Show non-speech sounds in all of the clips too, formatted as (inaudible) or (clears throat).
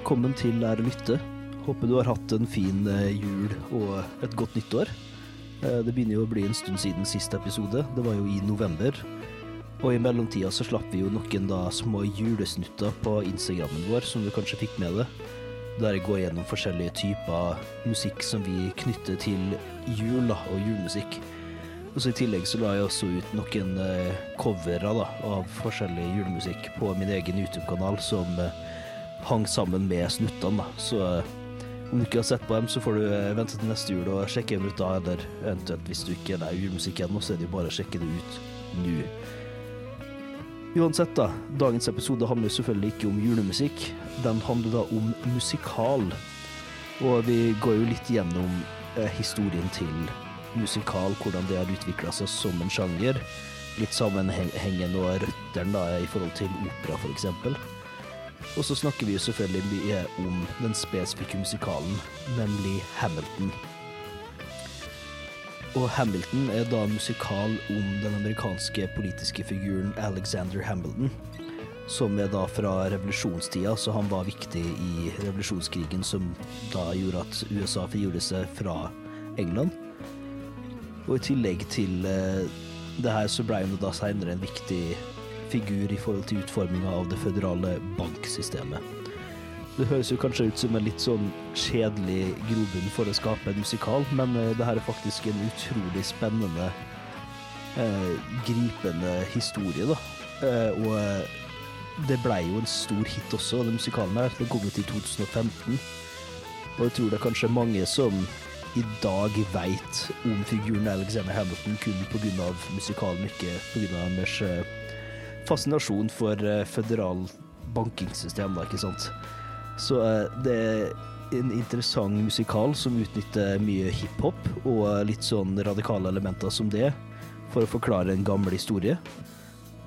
velkommen til Lær å lytte. Håper du har hatt en fin eh, jul og et godt nyttår. Eh, Det begynner jo å bli en stund siden siste episode. Det var jo i november. Og i mellomtida så slapp vi jo noen da små julesnutter på Instagrammen vår, som du kanskje fikk med deg. Der jeg går gjennom forskjellige typer musikk som vi knytter til jul og julemusikk. Og så I tillegg så la jeg også ut noen eh, covere da, av forskjellig julemusikk på min egen YouTube-kanal som eh, hang sammen med snuttene. da. Så eh, om du ikke har sett på dem, så får du eh, vente til neste jul og sjekke dem ut da. Eller eventuelt hvis du ikke er julemusikk ennå, så er det jo bare å sjekke det ut nå. Uansett, da. Dagens episode handler selvfølgelig ikke om julemusikk. Den handler da om musikal. Og vi går jo litt gjennom eh, historien til musikal, hvordan det har utvikla seg som en sjanger. Litt sammenhengende og røttene i forhold til opera, for eksempel. Og så snakker vi selvfølgelig mye om den spesifikke musikalen, nemlig Hamilton. Og Hamilton er da en musikal om den amerikanske politiske figuren Alexander Hamilton, som er da fra revolusjonstida, så han var viktig i revolusjonskrigen som da gjorde at USA frigjorde seg fra England. Og i tillegg til eh, det her så ble han da senere en viktig figur i forhold til utforminga av det føderale banksystemet. Det høres jo kanskje ut som en litt sånn kjedelig grobunn for å skape en musikal, men eh, det her er faktisk en utrolig spennende, eh, gripende historie, da. Eh, og eh, det blei jo en stor hit også, den musikalen her. Den kom ut i 2015. Og jeg tror det er kanskje mange som i dag veit om figuren Alexander Hamilton kun pga. musikalen, ikke pga. deres eh, fascinasjon for eh, føderal bankingssystem, da, ikke sant. Så eh, det er en interessant musikal som utnytter mye hiphop og litt sånn radikale elementer som det, for å forklare en gammel historie.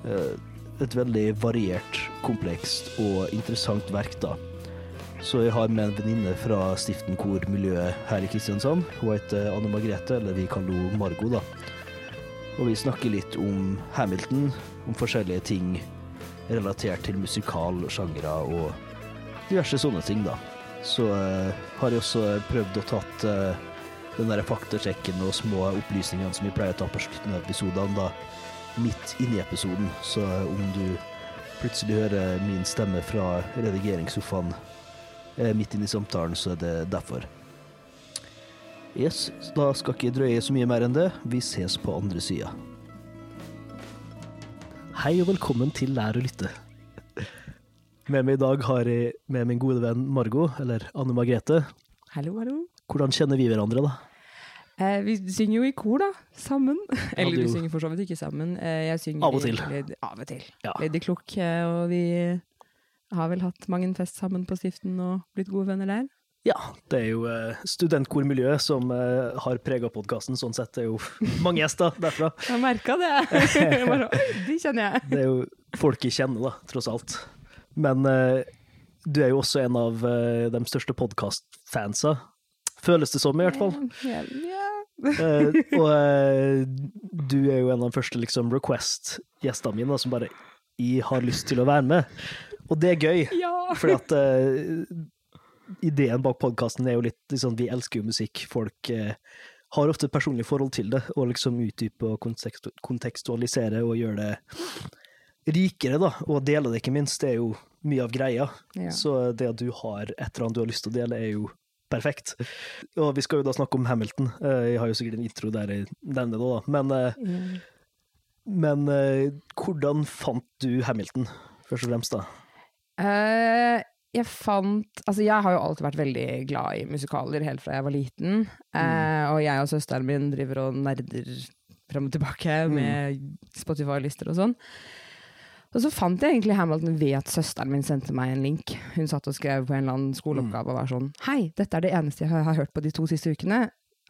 Eh, Et veldig variert, komplekst og interessant verk, da. Så jeg har med en venninne fra Stiften Kor-miljøet her i Kristiansand. Hun heter Anne Margrethe, eller vi kaller henne Margo, da. Og vi snakker litt om Hamilton, om forskjellige ting relatert til musikal, sjangere og diverse sånne ting, da. Så uh, har jeg også prøvd å tatt uh, den der faktasjekken og små opplysningene som vi pleier å ta på slutten av episodene, da midt inni episoden. Så uh, om du plutselig hører min stemme fra redigeringssofaen midt inni samtalen, så er det derfor. Yes, da skal ikke drøye så mye mer enn det. Vi ses på andre sida. Hei og velkommen til Lær å lytte. Med meg i dag har jeg med min gode venn Margot, eller Anne Margrethe. Hallo, hallo. Hvordan kjenner vi hverandre, da? Eh, vi synger jo i kor, da. Sammen. Eller vi synger for så vidt ikke sammen. Eh, jeg synger Av og til. Led- av og til. Ja. Lady Klukk, eh, og vi har vel hatt mange en fest sammen på stiften og blitt gode venner der. Ja, det er jo eh, studentkormiljøet som eh, har prega podkasten. Sånn sett det er jo (laughs) mange gjester derfra. Jeg merka det! Jeg (laughs) bare, de kjenner jeg. Det er jo folk jeg kjenner, da, tross alt. Men eh, du er jo også en av de største podkastfansa. Føles det som, i hvert fall. Ja. Eh, og du er jo en av de første liksom, request-gjestene mine da, som bare jeg har lyst til å være med. Og det er gøy, ja. fordi at ideen bak podkasten er jo litt liksom, Vi elsker jo musikk. Folk eh, har ofte et personlig forhold til det, og liksom utdype og kontekstu kontekstualisere og gjøre det rikere, da. Og dele det, ikke minst. Det er jo mye av greia. Ja. Så det at du har et eller annet du har lyst til å dele, er jo perfekt. Og vi skal jo da snakke om Hamilton. Eh, Jeg har jo sikkert en intro der jeg nevner det, da. Men, mm. Men eh, hvordan fant du Hamilton, først og fremst, da? Eh, jeg fant Altså, jeg har jo alltid vært veldig glad i musikaler helt fra jeg var liten. Eh, og jeg og søsteren min driver og nerder frem og tilbake med Spotify-lister og sånn. Og så fant jeg egentlig Hamilton ved at søsteren min sendte meg en link. Hun satt og skrev på en eller annen skoleoppgave og var sånn Hei, dette er det eneste jeg har har hørt på de to siste ukene.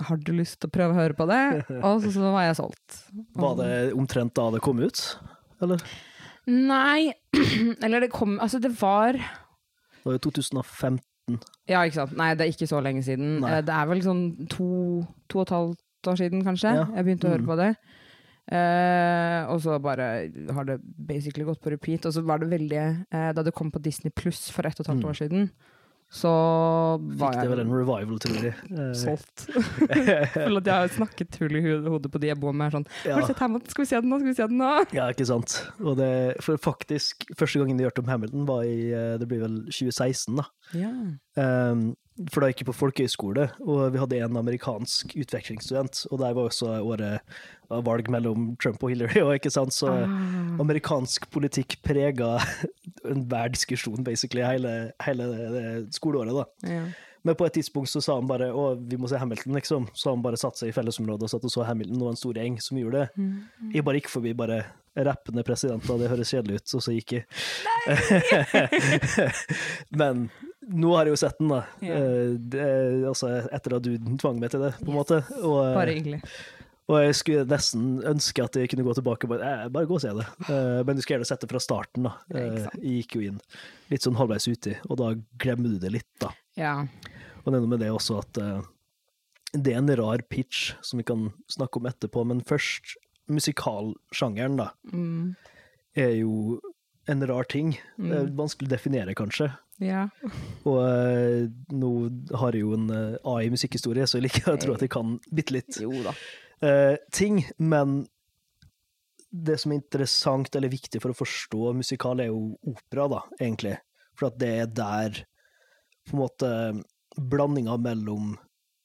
Har du lyst til å prøve å høre på det? (laughs) Og så, så var jeg solgt. Var det omtrent da det kom ut? Eller? Nei, (clears throat) eller det kom Altså, det var Det var jo 2015. Ja, ikke sant. Nei, det er ikke så lenge siden. Nei. Eh, Det er vel sånn to, to og et halvt år siden, kanskje, Ja. jeg begynte å høre Mm. på det. Eh, og så bare har det basically gått på repeat. Og så var det veldig eh, Da det kom på Disney Pluss for ett og et halvt Mm. år siden, så var Fikk det vel en revival, tror jeg. Eh, solgt. (laughs) Føler at jeg har snakket tull i hodet på de jeg bor med. Sånn, Ja. sett Hamilton? Skal vi se den nå? Skal vi se den nå? Ja, ikke sant. Og det, for faktisk, første gangen de hørte om Hamilton, var i eh, det blir vel 2016, da. Ja. Um, for da gikk jeg på folkehøyskole, og vi hadde en amerikansk utvekslingsstudent. Og der var også året av valg mellom Trump og Hillary, og ikke sant. Så Ah. amerikansk politikk prega (laughs) enhver diskusjon, basically, hele, hele skoleåret, da. Ja. Men på et tidspunkt så sa han bare å, vi må se Hamilton, liksom. Så han bare satte seg i fellesområdet og satt og så Hamilton, og en stor gjeng som gjorde det. Mm. Jeg bare gikk forbi bare rappende presidenter, det høres kjedelig ut, og så gikk jeg. (laughs) Men nå har jeg jo sett den, da. Ja. Eh, Det, altså, etter at du tvang meg til det, på en måte. Og, eh, Bare hyggelig. og jeg skulle nesten ønske at jeg kunne gå tilbake og bare, eh, bare gå og se det. Men du skal gjerne sette fra starten, da. Jeg gikk jo inn litt sånn halvveis uti, og da glemmer du det litt, da. Ja. Og det er noe med det også at det er en rar pitch som vi kan snakke om etterpå, men først musikalsjangeren, da, Mm. er jo en rar ting. Det Mm. vanskelig å definere, kanskje. Ja. Og eh, nå har jeg jo en AI musikkhistorie, så jeg liker å tro at jeg kan bitte litt Jo da. eh, ting, men det som er interessant eller viktig for å forstå musikal, er jo opera, da, egentlig. For at det er der på en måte blandinga mellom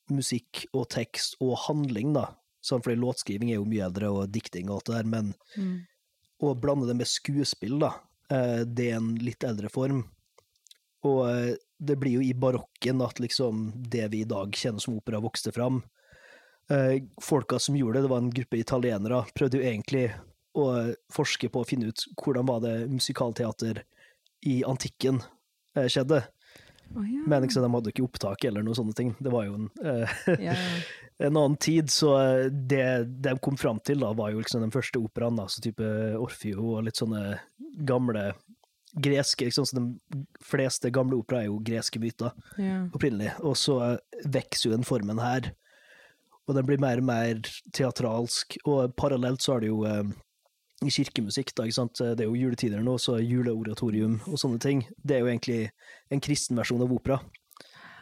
musikk og tekst og handling, da. Sånn, fordi låtskriving er jo mye eldre, og dikting og alt det der, men Mm. å blande det med skuespill, da, eh, det er en litt eldre form. Og eh, det blir jo i barokken at liksom det vi i dag kjenner som opera, vokste fram. Eh, Folka som gjorde det, det var en gruppe italienere, prøvde jo egentlig å forske på å finne ut hvordan var det musikalteater i antikken eh, skjedde. Oh, ja. Men liksom, de hadde ikke opptak eller noen sånne ting. Det var jo en, eh, ja. (laughs) en annen tid, så det de kom fram til, da, var jo liksom den første operaen, da, så type Orfeo og litt sånne gamle greske liksom, så De fleste gamle opera er jo greske myter ja. opprinnelig, og så vokser jo den formen her. Og den blir mer og mer teatralsk, og parallelt så har det jo eh, i kirkemusikk, da, det er jo juletider nå, så juleoratorium og sånne ting. Det er jo egentlig en kristen versjon av opera.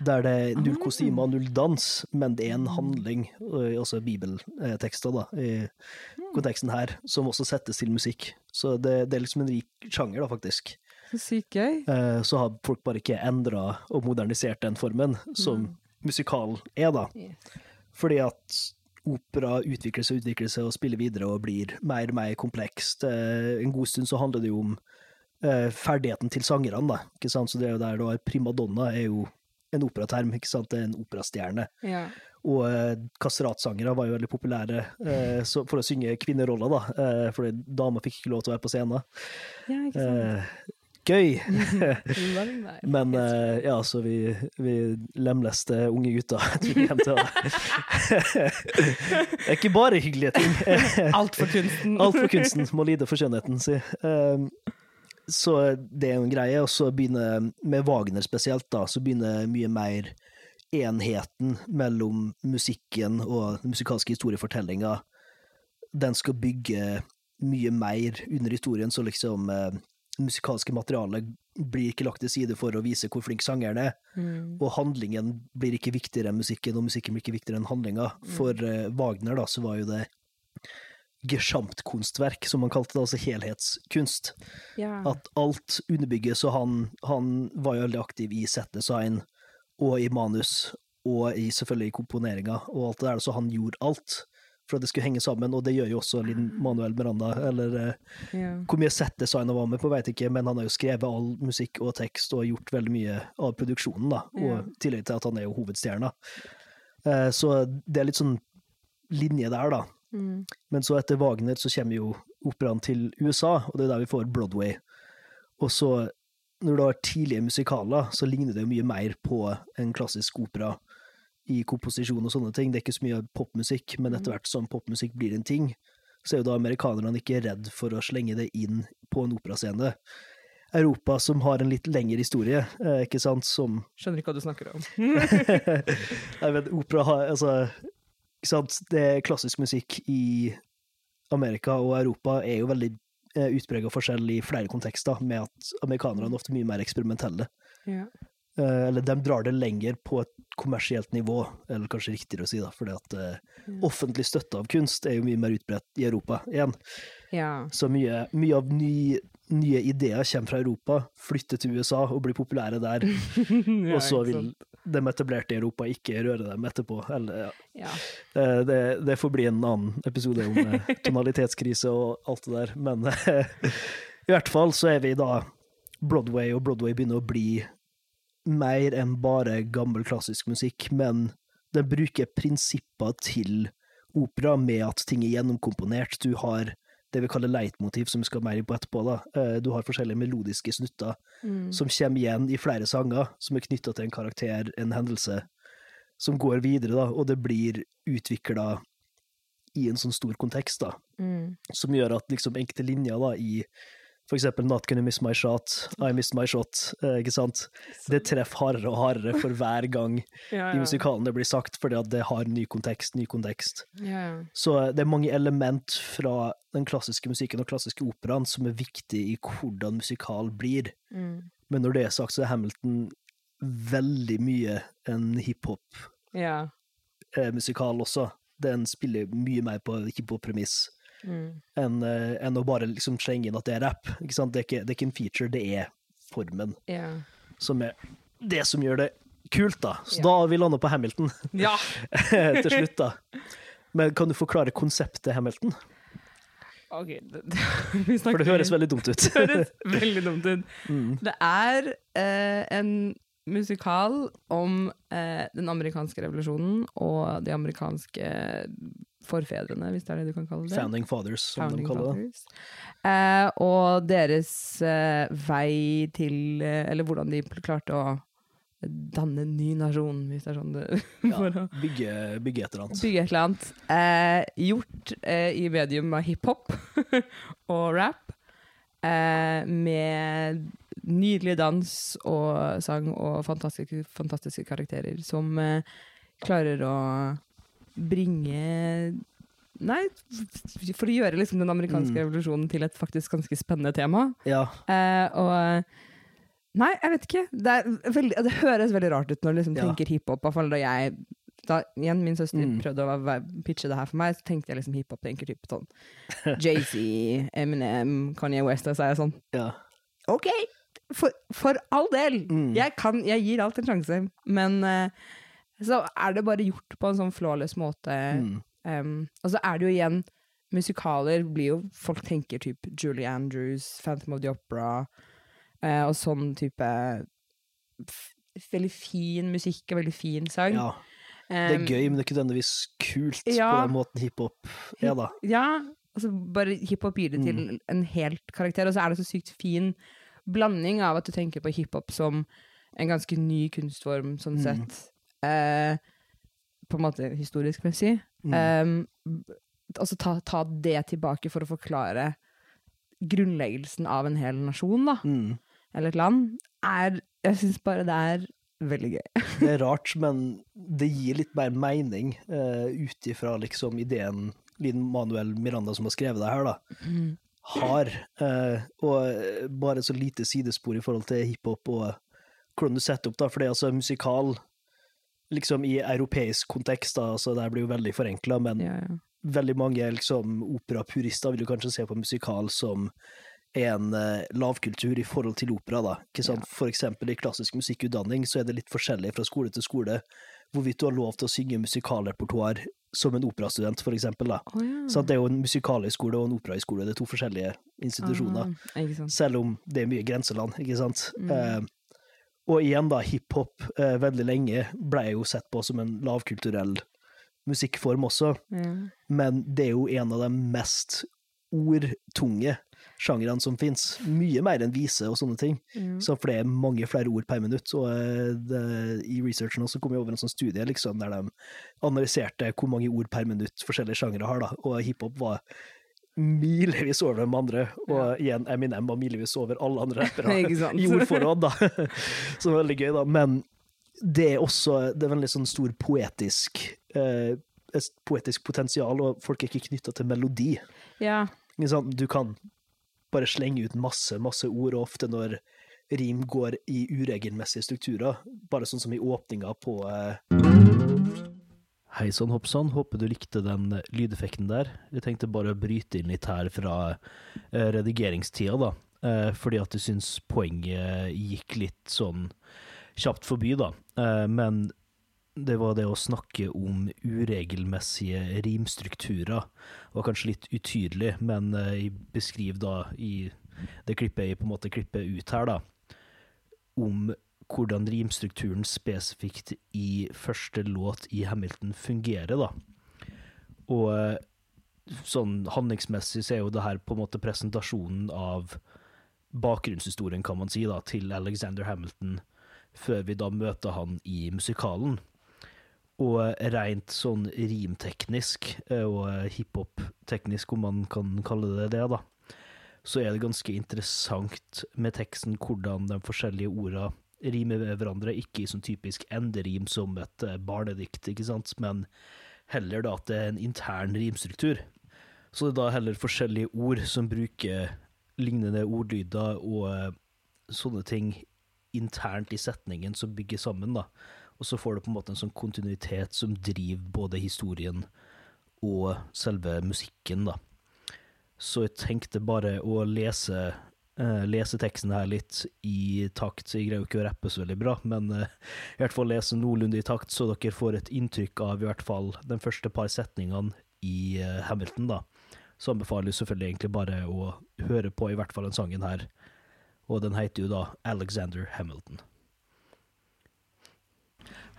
Der det er null kostymer og null dans, men det er en handling, og også bibeltekster, da, i konteksten her, som også settes til musikk. Så det, det er liksom en rik sjanger, da, faktisk. Så sykt gøy. Eh, Så har folk bare ikke endra og modernisert den formen som musikal er, da. Fordi at opera utvikler seg og utvikler seg og spiller videre og blir mer og mer komplekst. Eh, En god stund så handler det jo om eh, ferdigheten til sangerne, da. Ikke sant? Så det er jo der da primadonna er jo en operaterm, ikke sant? En operastjerne. Ja. Og eh, kastratsangere var jo veldig populære eh, så for å synge kvinneroller, da. Eh, fordi damer fikk ikke lov til å være på scenen. ja, ikke sant. Eh, gøy! (laughs) (laughs) Men eh, ja, så vi, vi lemleste unge gutter. (laughs) hjem til det. det er ikke bare hyggelige ting. Alt for kunsten. Alt for kunsten må lide for skjønnheten, si. Så det er jo en greie. Og så begynner, med Wagner spesielt, da, så begynner mye mer enheten mellom musikken og den musikalske historiefortellinga. Den skal bygge mye mer under historien, så liksom eh, musikalske materialet blir ikke lagt til side for å vise hvor flink sangeren er. Mm. Og handlingen blir ikke viktigere enn musikken, og musikken blir ikke viktigere enn handlinga. For eh, Wagner, da, så var jo det Gesamtkunstverk, som man kalte det, altså helhetskunst. Ja. At alt underbygges, og han, han var jo veldig aktiv i settdesign og i manus, og i selvfølgelig i komponeringa og alt det der, så han gjorde alt for at det skulle henge sammen, og det gjør jo også Linn Manuel Miranda, eller eh, ja. hvor mye settdesign han var med på, vet ikke, men han har jo skrevet all musikk og tekst og gjort veldig mye av produksjonen, da, og Ja. i tillegg til at han er jo hovedstjerna. Eh, Så det er litt sånn linje der, da. Mm. Men så etter Wagner så kommer jo operaen til USA, og det er der vi får Broadway. Og så, når du har tidlige musikaler, så ligner det jo mye mer på en klassisk opera i komposisjon og sånne ting. Det er ikke så mye popmusikk, men etter hvert som popmusikk blir en ting, så er jo da amerikanerne ikke redd for å slenge det inn på en operascene. Europa, som har en litt lengre historie, eh, ikke sant, som Skjønner ikke hva du snakker om. (laughs) Nei, men opera har altså, ikke sant? Det klassisk musikk i Amerika og Europa er jo veldig eh, utprega forskjell i flere kontekster, med at amerikanerne er ofte mye mer eksperimentelle. Ja. Eh, eller de drar det lenger på et kommersielt nivå, eller kanskje riktigere å si, da, fordi at ja. offentlig støtte av kunst er jo mye mer utbredt i Europa igjen. Ja. Så mye, mye av ny, nye ideer kommer fra Europa, flytter til USA og blir populære der, (laughs) og så vil de etablerte i Europa ikke røre dem etterpå. Eller, ja. ja. Eh, Det, det får bli en annen episode om eh, (laughs) tonalitetskrise og alt det der, men eh, i hvert fall så er vi da Broadway, og Broadway begynner å bli mer enn bare gammel klassisk musikk, men den bruker prinsipper til opera med at ting er gjennomkomponert. Du har det vi kaller leitmotiv, som vi skal mer inn på etterpå. da. Eh, Du har forskjellige melodiske snutter Mm. som kommer igjen i flere sanger, som er knytta til en karakter, en hendelse, som går videre, da, og det blir utvikla i en sånn stor kontekst, da, Mm. som gjør at liksom enkelte linjer da, i for eksempel Not Gonna Miss My Shot, I Missed My Shot, eh, ikke sant, det treffer hardere og hardere for hver gang (laughs) Ja, i ja. musikalen det blir sagt, fordi at det har ny kontekst, ny kontekst. Ja. Så det er mange element fra den klassiske musikken og klassiske operaen som er viktig i hvordan musikal blir. Mm. Men når det er sagt, så er Hamilton veldig mye en hiphop-musikal Ja. også. Den spiller mye mer på hiphop-premiss Mm. enn eh, enn å bare liksom slenge inn at det er rap. Det, er ikke, det er ikke en feature, det er formen yeah. som er det som gjør det kult, da. Så yeah. da har vi landa på Hamilton ja. (laughs) til slutt, da. Men kan du forklare konseptet Hamilton? Ok, (laughs) det, det, For (laughs) det høres veldig dumt ut. Det høres veldig dumt ut. Mm. Det er eh, en musikal om eh, den amerikanske revolusjonen og de amerikanske forfedrene, hvis det er det du kan kalle det. Founding Fathers, som Founding de kaller det. Eh, og deres eh, vei til eh, Eller hvordan de klarte å danne en ny nasjon, hvis det er sånn det (laughs) Ja, bygge, bygge et eller annet. bygge et eller annet. Eh, gjort eh, i medium av hiphop (laughs) og rap. Eh, med nydelig dans og sang og fantastiske, fantastiske karakterer som eh, klarer å bringe Nei, for å gjøre liksom den amerikanske Mm. revolusjonen til et faktisk ganske spennende tema. Ja, Eh, og Nei, jeg vet ikke. Det, veldig, det høres veldig rart ut når du liksom Ja. tenker hiphop. i hvert fall Da jeg da igjen min søster Mm. prøvde å pitche det her for meg, så tenkte jeg liksom hiphop tenker type sånn (laughs) Jay-Z, Eminem, Kanye West, og så er jeg sånn ja. OK, for, for all del! Mm. Jeg, kan, jeg gir alt en sjanse, men uh, så er det bare gjort på en sånn flawless måte. Mm. Um, og så er det jo igjen Musikaler blir jo Folk tenker typ Julie Andrews, Phantom of the Opera uh, og sånn type Veldig fin musikk og veldig fin sang. ja. Det er gøy, men det er ikke nødvendigvis kult på den måten hiphop er, da. Ja, altså bare hiphop gir det til Mm. en helt karakter, og så er det så sykt fin blanding av at du tenker på hiphop som en ganske ny kunstform, sånn Mm. sett. Eh, på en måte historisk, si. Mm. Um, altså ta, ta det tilbake for å forklare grunnleggelsen av en hel nasjon, da, Mm. eller et land, er Jeg syns bare det er veldig gøy. (laughs) Det er rart, men det gir litt mer mening uh, ut ifra liksom ideen Linn Manuel Miranda, som har skrevet det her, da, har. Uh, og bare så lite sidespor i forhold til hiphop og hvordan du setter opp, da, for det er altså musikal liksom i europeisk kontekst, da, altså det blir jo veldig forenkla, men Ja, ja. veldig mange liksom, operapurister vil jo kanskje se på musikal som en eh, lavkultur i forhold til opera. da. Ikke sant? For eksempel i klassisk musikkutdanning så er det litt forskjellig fra skole til skole hvorvidt du har lov til å synge musikalrepertoar som en operastudent, for eksempel. Da. Oh, ja. Så det er jo en musikalhøyskole og en operahøyskole, det er to forskjellige institusjoner. Ah. Selv om det er mye grenseland, ikke sant. Mm. Eh, og igjen, da, hiphop eh, veldig lenge ble jo sett på som en lavkulturell musikkform også Ja. men det er jo en av de mest ordtunge sjangrene som fins. Mye mer enn vise og sånne ting. Mm. Så for det er mange flere ord per minutt. Og eh, det, i researchen også kom jeg over en sånn studie liksom, der de analyserte hvor mange ord per minutt forskjellige sjangere har, da. og hiphop var milevis over de andre, og igjen Eminem var milevis over alle andre (laughs) rappere (laughs) i ordforråd, da. (laughs) Så det var veldig gøy, da. Men det er også det er veldig sånn stor poetisk eh, poetisk potensial, og folk er ikke knytta til melodi. ja. Du kan bare slenge ut masse, masse ord, og ofte når rim går i uregelmessige strukturer, bare sånn som i åpninga på eh... Hei sann, hoppsann, håper du likte den lydeffekten der. Jeg tenkte bare å bryte inn litt her fra eh, redigeringstida, da, eh, fordi at jeg syns poenget gikk litt sånn kjapt forbi, da. Eh, men det var det å snakke om uregelmessige rimstrukturer. Det var kanskje litt utydelig, men eh, jeg beskriver da i det klippet jeg på en måte klipper ut her, da, om hvordan rimstrukturen spesifikt i første låt i Hamilton fungerer, da. Og eh, sånn handlingsmessig så er jo det her på en måte presentasjonen av bakgrunnshistorien, kan man si, da, til Alexander Hamilton, før vi da møter han i musikalen. Og rent sånn rimteknisk, eh, og hiphop-teknisk, om man kan kalle det det, da, så er det ganske interessant med teksten hvordan de forskjellige orda rimer med hverandre, ikke i sånn typisk enderim som et eh, barnedikt, ikke sant, men heller da at det er en intern rimstruktur. Så det er da heller forskjellige ord som bruker lignende ordlyder og eh, sånne ting internt i setningen som bygger sammen, da og så får du på en måte en sånn kontinuitet som driver både historien og selve musikken, da. Så jeg tenkte bare å lese, uh, lese teksten her litt i takt. Jeg greier jo ikke å rappe så veldig bra, men uh, i hvert fall lese noenlunde i takt, så dere får et inntrykk av i hvert fall den første par setningene i uh, Hamilton, da. Så anbefaler jeg selvfølgelig egentlig bare å høre på i hvert fall den sangen her. Og den heter jo da Alexander Hamilton.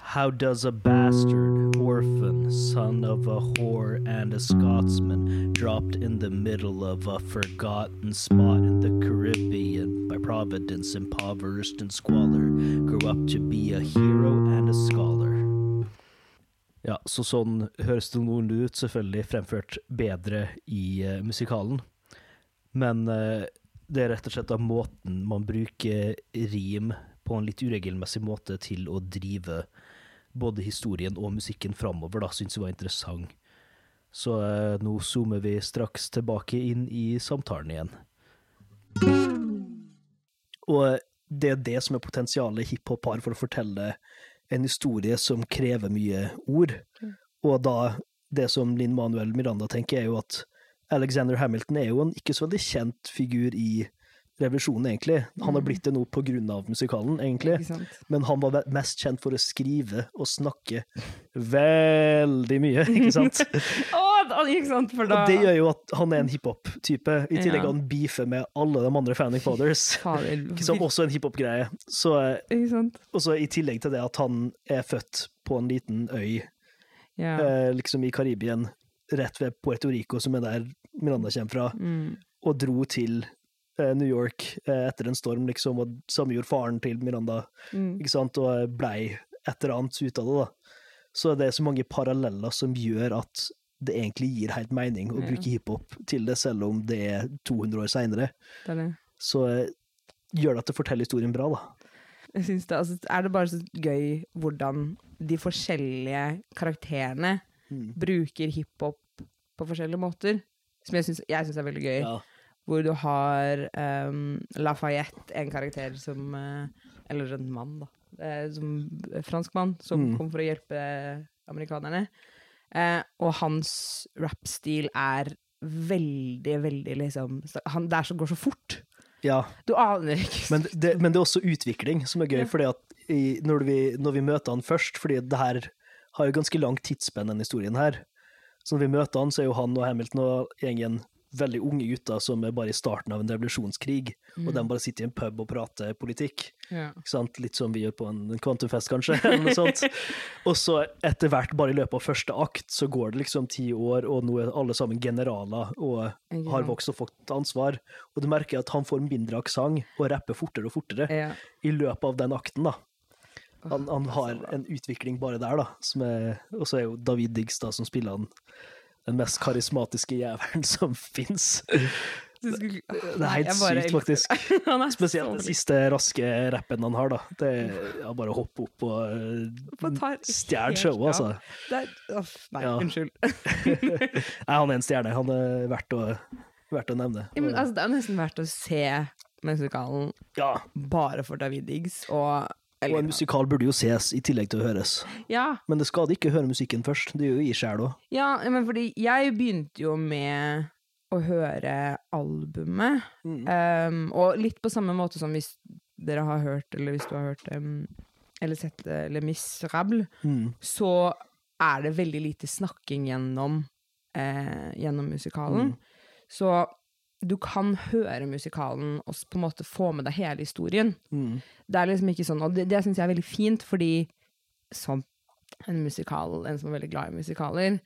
How does a bastard, orphan, son of a whore and a Scotsman, dropped in the middle of a forgotten spot in the Caribbean by providence, impoverished and squalor, grow up to be a hero and a scholar? Ja, så sånn høres det noen ut, selvfølgelig fremført bedre i uh, musikalen. Men uh, det er rett og slett av måten man bruker rim på en litt uregelmessig måte til å drive både historien og musikken framover, da, syns jeg var interessant. Så eh, nå zoomer vi straks tilbake inn i samtalen igjen. Og det er det som er potensialet hiphop har for å fortelle en historie som krever mye ord. Og da, det som Linn Manuel Miranda tenker, er jo at Alexander Hamilton er jo en ikke så veldig kjent figur i revolusjonen, egentlig. Han har mm. blitt det nå på grunn av musikalen, egentlig. Men han var mest kjent for å skrive og snakke veldig mye, (laughs) ikke sant? oh, ikke sant for da... Og det gjør jo at han er en hiphop-type. I tillegg ja. han beefer med alle de andre Fanning Fathers, (laughs) som også er en hiphop-greie. Og så i tillegg til det at han er født på en liten øy, ja. eh, liksom i Karibien, rett ved Puerto Rico, som er der Miranda kommer fra, mm. og dro til Eh, New York eh, etter en storm, liksom, og samme gjorde faren til Miranda, mm. ikke sant, og blei et eller annet ut av det, da. Så det er så mange paralleller som gjør at det egentlig gir helt mening å ja. bruke hiphop til det, selv om det er 200 år seinere. Så eh, gjør det at det forteller historien bra, da. Jeg synes det, altså, Er det bare så gøy hvordan de forskjellige karakterene mm. bruker hiphop på forskjellige måter? Som jeg syns er veldig gøy. Ja hvor du har um, Lafayette, en karakter som uh, Eller en mann, da. Uh, som franskmann, som mm. kom for å hjelpe amerikanerne. Uh, og hans rappstil er veldig, veldig liksom han, Det er som går så fort. Ja. Du aner ikke. Men det, men det, er også utvikling som er gøy, ja. fordi at i, når, vi, når, vi, møter han først fordi det her har jo ganske langt tidsspenn, denne historien her. Så når vi møter han, så er jo han og Hamilton og gjengen veldig unge gutter som er bare i starten av en revolusjonskrig, mm. og de bare sitter i en pub og prater politikk. Ja. Litt som vi gjør på en kvantumfest, kanskje, (laughs) eller noe sånt. (laughs) og så etter hvert, bare i løpet av første akt, så går det liksom ti år, og nå er alle sammen generaler og ja. har vokst og fått ansvar. Og du merker at han får mindre aksent og rapper fortere og fortere ja. i løpet av den akten, da. Han, han har en utvikling bare der, da. Og så er jo David Diggs, da, som spiller han den mest karismatiske jævelen som (laughs) fins. Det er helt sykt, faktisk. (laughs) Spesielt den siste raske rappen han har, da. Det er ja, bare å hoppe opp og stjele showet, altså. Er, oh, nei, ja. unnskyld. (laughs) nei, han er en stjerne. Han er verdt å, verdt å nevne. Ja, men, altså, det er nesten verdt å se musikalen Ja, bare for David Diggs, og og en musikal burde jo ses i tillegg til å høres. ja, Men det skader ikke å høre musikken først. Det gjør jo i sjela. ja, men fordi jeg begynte jo med å høre albumet, Mm. um, og litt på samme måte som hvis dere har hørt, eller hvis du har hørt um, eller sett Le Miserable, Mm. så er det veldig lite snakking gjennom, eh, gjennom musikalen. Mm. Så du kan høre musikalen og på en måte få med deg hele historien. Mm. Det er liksom ikke sånn, og det, det syns jeg er veldig fint, fordi som en musikal, en som er veldig glad i musikaler,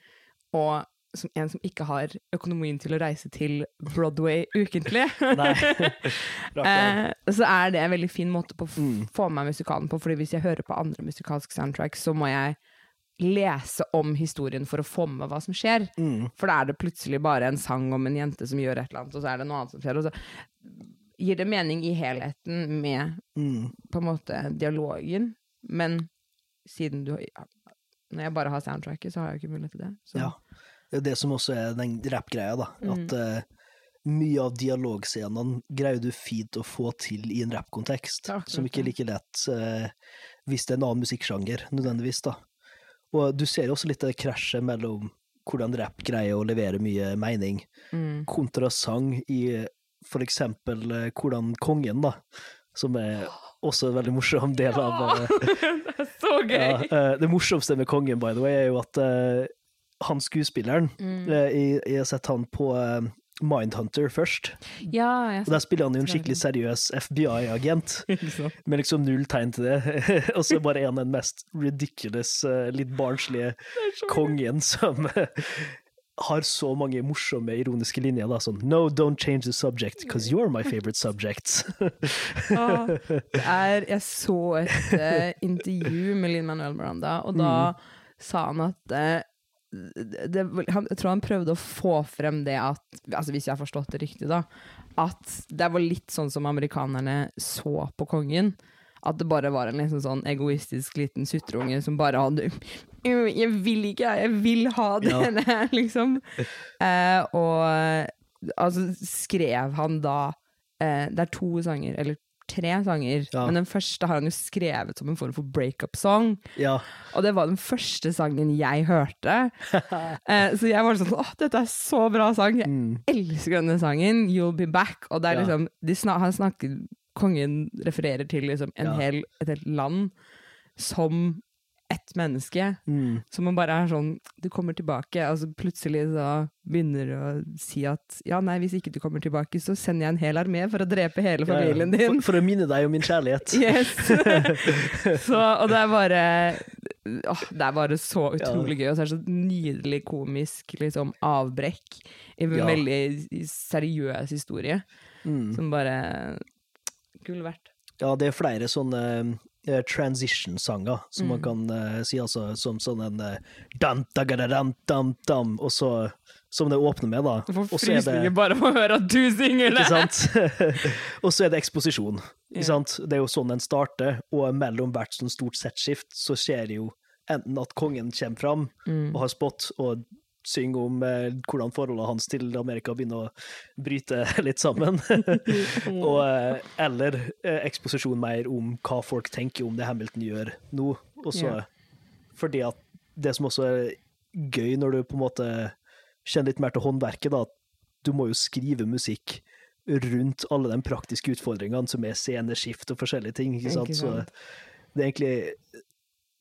og som en som ikke har økonomien til å reise til Broadway ukentlig, (laughs) (laughs) (laughs) eh, så er det en veldig fin måte på å Mm. få med meg musikalen på, fordi hvis jeg hører på andre musikalske soundtracks, så må jeg lese om historien for å få med hva som skjer. Mm. For da er det plutselig bare en sang om en jente som gjør et eller annet, og så er det noe annet som skjer. Og så gir det mening i helheten med Mm. på en måte dialogen, men siden du ja, Når jeg bare har soundtracket, så har jeg jo ikke mulighet til det. Så. Ja. Det er det som også er den rappgreia, da. Mm. At uh, mye av dialogscenene greier du fint å få til i en rappkontekst, som ikke er like lett uh, hvis det er en annen musikksjanger, nødvendigvis, da. Og du ser også litt av krasjet mellom hvordan rapp greier å levere mye mening, Mm. kontra sang i for eksempel eh, hvordan kongen, da, som er også en veldig morsom del av ja, (laughs) det er så gøy! Ja, Det morsomste med kongen, by the way, er jo at eh, han skuespilleren Mm. eh, jeg, jeg har sett han på eh, Mindhunter først, Ja, og der spiller han jo en skikkelig seriøs FBI-agent, (laughs) med liksom null tegn til det. (laughs) og så bare en han den mest ridiculous, eh, litt barnslige kongen som eh, har så mange morsomme, ironiske linjer. da, Sånn No, don't change the subject, because you're my favorite subject. Ah, (laughs) det er, jeg så et uh, intervju med Lin Manuel Miranda, og da sa han at det, han, Jeg tror han prøvde å få frem det at altså Hvis jeg har forstått det riktig, da. At det var litt sånn som amerikanerne så på kongen. At det bare var en liksom sånn egoistisk liten sutreunge som bare hadde «Øh, Jeg vil ikke, jeg vil ha Ja. denne, (laughs) liksom. Eh, og altså skrev han da eh, Det er to sanger, eller tre sanger, Ja. men den første har han jo skrevet som en form for breakup-song. ja. Og det var den første sangen jeg hørte. (laughs) Eh, så jeg var sånn åh, dette er så bra sang! Jeg Mm. elsker denne sangen, You'll Be Back. Og det er liksom, de snak, han snakker, kongen refererer til liksom en hel, et helt land som ett menneske. Mm. Som man bare er sånn Du kommer tilbake, og så plutselig så begynner å si at ja, nei, hvis ikke du kommer tilbake, så sender jeg en hel armé for å drepe hele Ja, ja. familien din. For, for å minne deg om min kjærlighet. (laughs) Yes! (laughs) så, og det er bare åh, Det er bare så utrolig gøy, og så er det så nydelig komisk liksom, avbrekk i en Ja. veldig seriøs historie, Mm. som bare Gull verdt. Ja, det er flere sånne transition-sanger, som man Mm. kan uh, si, altså som sånn en uh, dam, dagadadam, dam, dam, og så Som det åpner med, da. Du får er frysninger bare av å høre at du synger det! (laughs) Og så er det eksposisjon. Yeah. Det er jo sånn den starter, og mellom hvert sånn stort settskift så skjer det jo enten at kongen kommer fram Mm. og har spott og synger om eh, hvordan forholdet hans til Amerika begynner å bryte (laughs) litt sammen. (laughs) og, eh, eller eh, eksposisjon mer om hva folk tenker om det Hamilton gjør nå. Også, yeah. Fordi at det som også er gøy når du på en måte kjenner litt mer til håndverket, da, at du må jo skrive musikk rundt alle de praktiske utfordringene som er sceneskift og forskjellige ting. Ikke sant? Så det er egentlig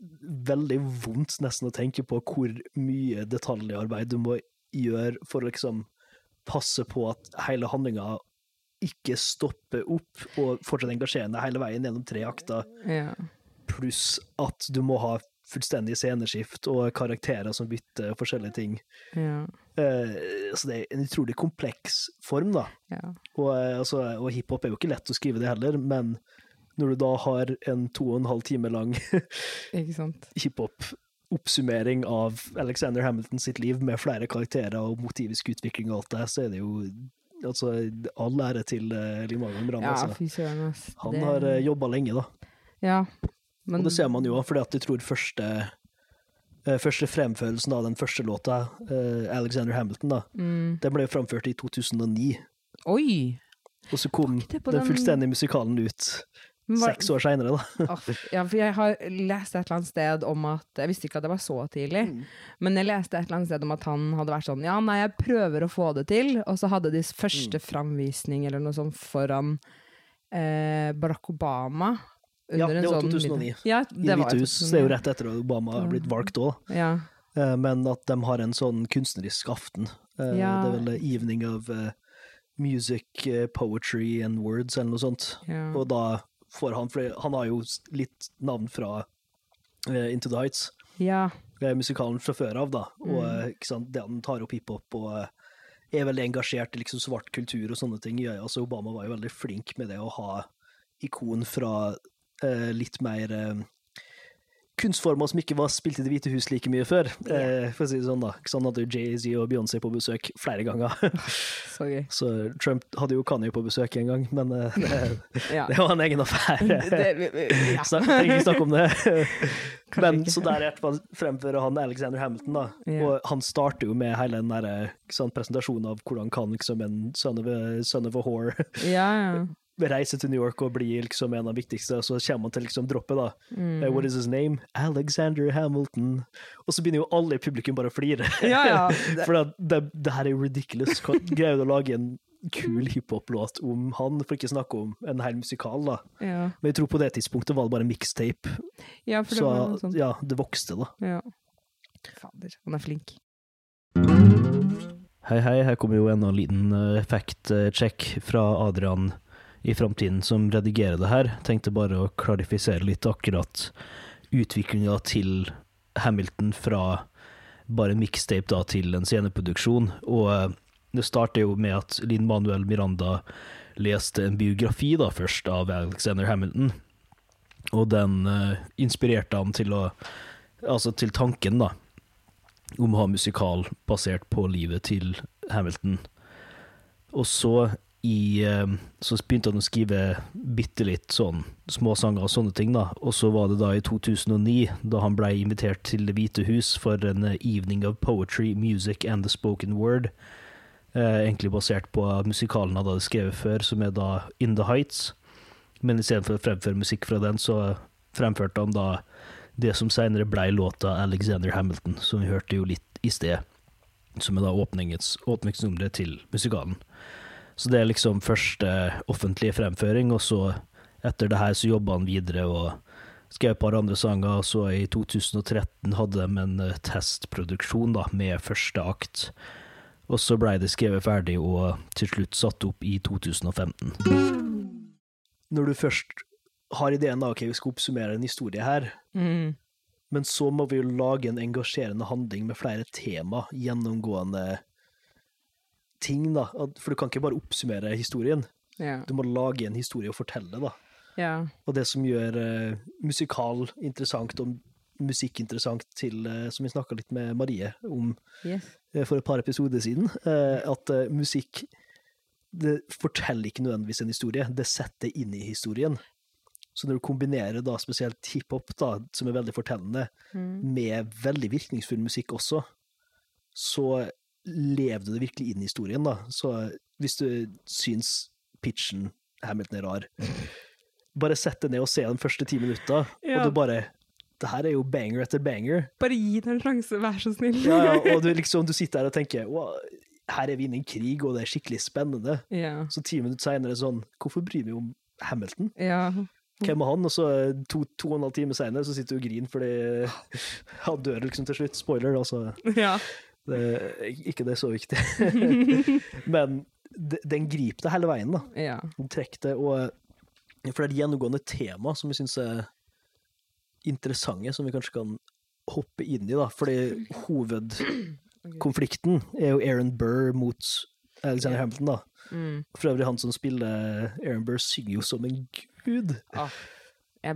veldig vondt nesten å tenke på hvor mye detaljarbeid du må gjøre for å liksom passe på at hele handlinga ikke stopper opp og fortsatt engasjerende hele veien gjennom tre akter, Ja. pluss at du må ha fullstendig sceneskift og karakterer som bytter forskjellige ting. Ja. Uh, så det er en utrolig kompleks form, da. ja. Og, eh, altså, og hiphop er jo ikke lett å skrive det heller, men når du da har en to og en halv time lang (laughs) hiphop-oppsummering av Alexander Hamilton sitt liv med flere karakterer og motivisk utvikling og alt det, så er det jo altså, all ære til uh, Limagan Brand. Ja, altså. Han Det- har uh, jobba lenge, da. Ja. Men, Og det ser man jo fordi at jeg tror første eh, Første fremførelsen av den første låta, eh, Alexander Hamilton, da, mm. den ble framført i 2009. Oi! Og så kom den den- fullstendige musikalen ut var- seks år seinere, da. Åh, ja, for jeg har lest et eller annet sted om at Jeg visste ikke at det var så tidlig, Mm. men jeg leste et eller annet sted om at han hadde vært sånn Ja, nei, jeg prøver å få det til, og så hadde de Mm. første framvisning eller noe sånt foran eh, Barack Obama. Ja, det var sånn 2009. Sånn, Ja, det I Hvite hus. Det er jo rett etter at Obama har blitt valgt òg. Ja. Eh, Men at de har en sånn kunstnerisk aften. Eh, Ja. Det er vel Evening of eh, Music, eh, Poetry and Words, eller noe sånt. Og da får han For han har jo litt navn fra uh, Into the Heights. ja. Er musikalen fra før av, da. Og Mm. eh, det han tar opp hiphop og er veldig engasjert i liksom svart kultur og sånne ting. Ja, altså Obama var jo veldig flink med det å ha ikon fra litt mer kunstformer som ikke var spilt i Det hvite hus like mye før, eh, for å si det sånn. da. Så han hadde Jay-Z og Beyoncé på besøk flere ganger. (laughs) Så gøy. Så Trump hadde jo Kanye på besøk en gang, men eh, det, (laughs) Ja. det var en egen affære. Ja. (laughs) Trenger ikke snakke om det. Men så der fremfører han Alexander Hamilton, da. Yeah. Og han starter jo med hele den der, sånn, presentasjonen av hvordan kan liksom en son of a, son of a whore ja, ja. reise til New York og bli liksom en av de viktigste, og så kommer han til liksom droppet, da. Mm. Eh, What is his name? Alexander Hamilton. Og så begynner jo alle i publikum bare å flire. Ja, ja. (laughs) For det, det, det her er jo ridiculous. (laughs) Greier du å lage en kul hiphop-låt om han, for ikke snakke om en hel musikal, da. ja. Men jeg tror på det tidspunktet var det bare mixtape. ja, for det Så var noe sånt. ja, det vokste, da. Ja. Fader, han er flink. Hei, hei, her kommer jo enda en liten eh, effekt-check fra Adrian i framtiden som redigerer det her. Tenkte bare å klarifisere litt akkurat utviklinga til Hamilton fra bare en mixtape da til en sceneproduksjon. Og eh, det starter jo med at Linn Manuel Miranda leste en biografi da først av Alexander Hamilton, og den uh, inspirerte han til å Altså til tanken, da, om å ha musikal basert på livet til Hamilton. Og så i eh, Så begynte han å skrive bitte litt sånn småsanger og sånne ting, da. Og så var det da i 2009, da han blei invitert til Det hvite hus for en eh, evening of poetry, music and the spoken word. Eh, egentlig basert på musikalen han hadde skrevet før, som er da In the Heights. Men istedenfor å fremføre musikk fra den, så fremførte han da det som senere blei låta Alexander Hamilton, som vi hørte jo litt i sted. Som er da åpningsnummeret til musikalen. Så det er liksom første offentlige fremføring, og så etter det her så jobba han videre og skrev et par andre sanger, og så i 2013 hadde de en eh, testproduksjon da, med første akt. Og så blei det skrevet ferdig og til slutt satt opp i 2015. Når du først har ideen da, ok, vi skal oppsummere en historie her, Mm. men så må vi jo lage en engasjerende handling med flere tema, gjennomgående ting, da. For du kan ikke bare oppsummere historien, Ja. du må lage en historie og fortelle, da. ja. Og det som gjør uh, musikal interessant og musikk interessant til, uh, som vi snakka litt med Marie om Yes. uh, for et par episoder siden, at musikk det forteller ikke nødvendigvis en historie, det setter inn i historien. Så når du kombinerer da spesielt hiphop, da, som er veldig fortellende, Mm. med veldig virkningsfull musikk også, så lever du det virkelig inn i historien, da. Så hvis du syns pitchen Hamilton er rar, bare sett deg ned og se den første ti minutta, Ja. og du bare Det her er jo banger etter banger. Bare gi det en sjanse, vær så snill. Ja, ja, og du, (laughs) liksom, du sitter her og tenker wow, her er vi inne i en krig, og det er skikkelig spennende. Ja. Så ti minutter seinere sånn Hvorfor bryr vi om Hamilton? ja. Hvem er han? Og så to, to og en halv time seinere så sitter du og griner fordi (laughs) han dør liksom til slutt. Spoiler, altså. ja. Det, ikke det er så viktig. (laughs) Men den griper det hele veien, da. ja. Det, og For det er et gjennomgående tema som vi syns er interessante, som vi kanskje kan hoppe inn i, da. Fordi hovedkonflikten er jo Aaron Burr mot Alexander Ja. Hamilton, da. Mm. For øvrig, han som spiller Aaron Burr, synger jo som en gud. Ah. Jeg,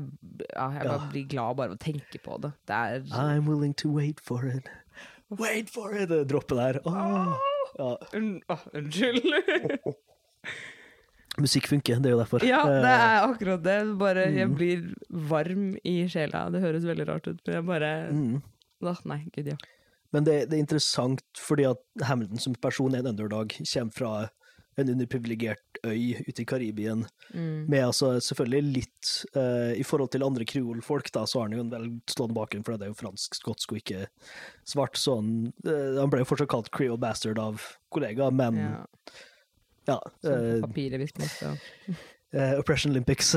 ja, jeg Ja. blir glad bare av å tenke på det. Det er I'm willing to wait for it. (laughs) Wait for it! Det droppet der. Åh. Ja, Un Åh, Unnskyld. (laughs) musikk funker, det er jo derfor. ja, det Eh, er akkurat det. Bare jeg Mm. blir varm i sjela. Det høres veldig rart ut, men jeg bare mm. Åh, Nei, gud, ja. Men det, det er interessant fordi at Hamilton som person er en underdog, kommer fra en underprivilegert øy ute i Karibien, Mm. med altså selvfølgelig litt uh, I forhold til andre kreolfolk, da, så har han jo en veldig stående bakgrunn, for det er jo fransk, skotsk og ikke svart, så han, uh, han ble jo fortsatt kalt creole bastard av kollegaer, men Ja, ja. uh, papiret, visstnok. så. (laughs) eh, Oppression Olympics.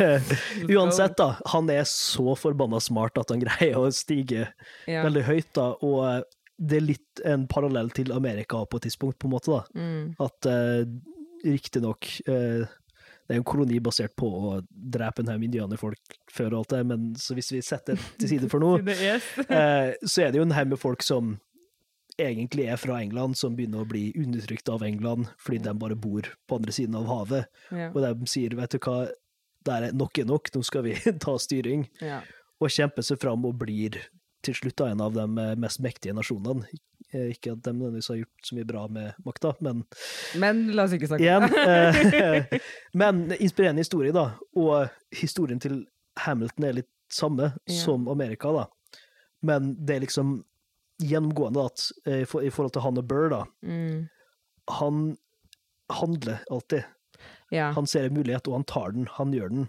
(laughs) Uansett, da. Han er så forbanna smart at han greier å stige Ja. veldig høyt, da, og det er litt en parallell til Amerika på et tidspunkt, på en måte, da. Mm. At uh, riktignok uh, det er en koloni basert på å drepe en haug indianerfolk før og alt det, men så hvis vi setter det til side for er (laughs) (laughs) eh, så er det jo en haug med folk som egentlig er fra England, som begynner å bli undertrykt av England fordi de bare bor på andre siden av havet, ja. og de sier vet du hva, det er nok er nok, nå skal vi (laughs) ta styring, ja. og kjempe seg fram og blir til slutt da en av de mest mektige nasjonene. Eh, Ikke at de nødvendigvis har gjort så mye bra med makta, men Men la oss ikke snakke igjen. eh, (laughs) Men inspirerende historie, da. Og historien til Hamilton er litt samme Ja. som Amerika, da. Men det er liksom gjennomgående at eh, i forhold til han og Burr, da. mm. Han handler alltid. Ja. Han ser en mulighet, og han tar den. Han gjør den.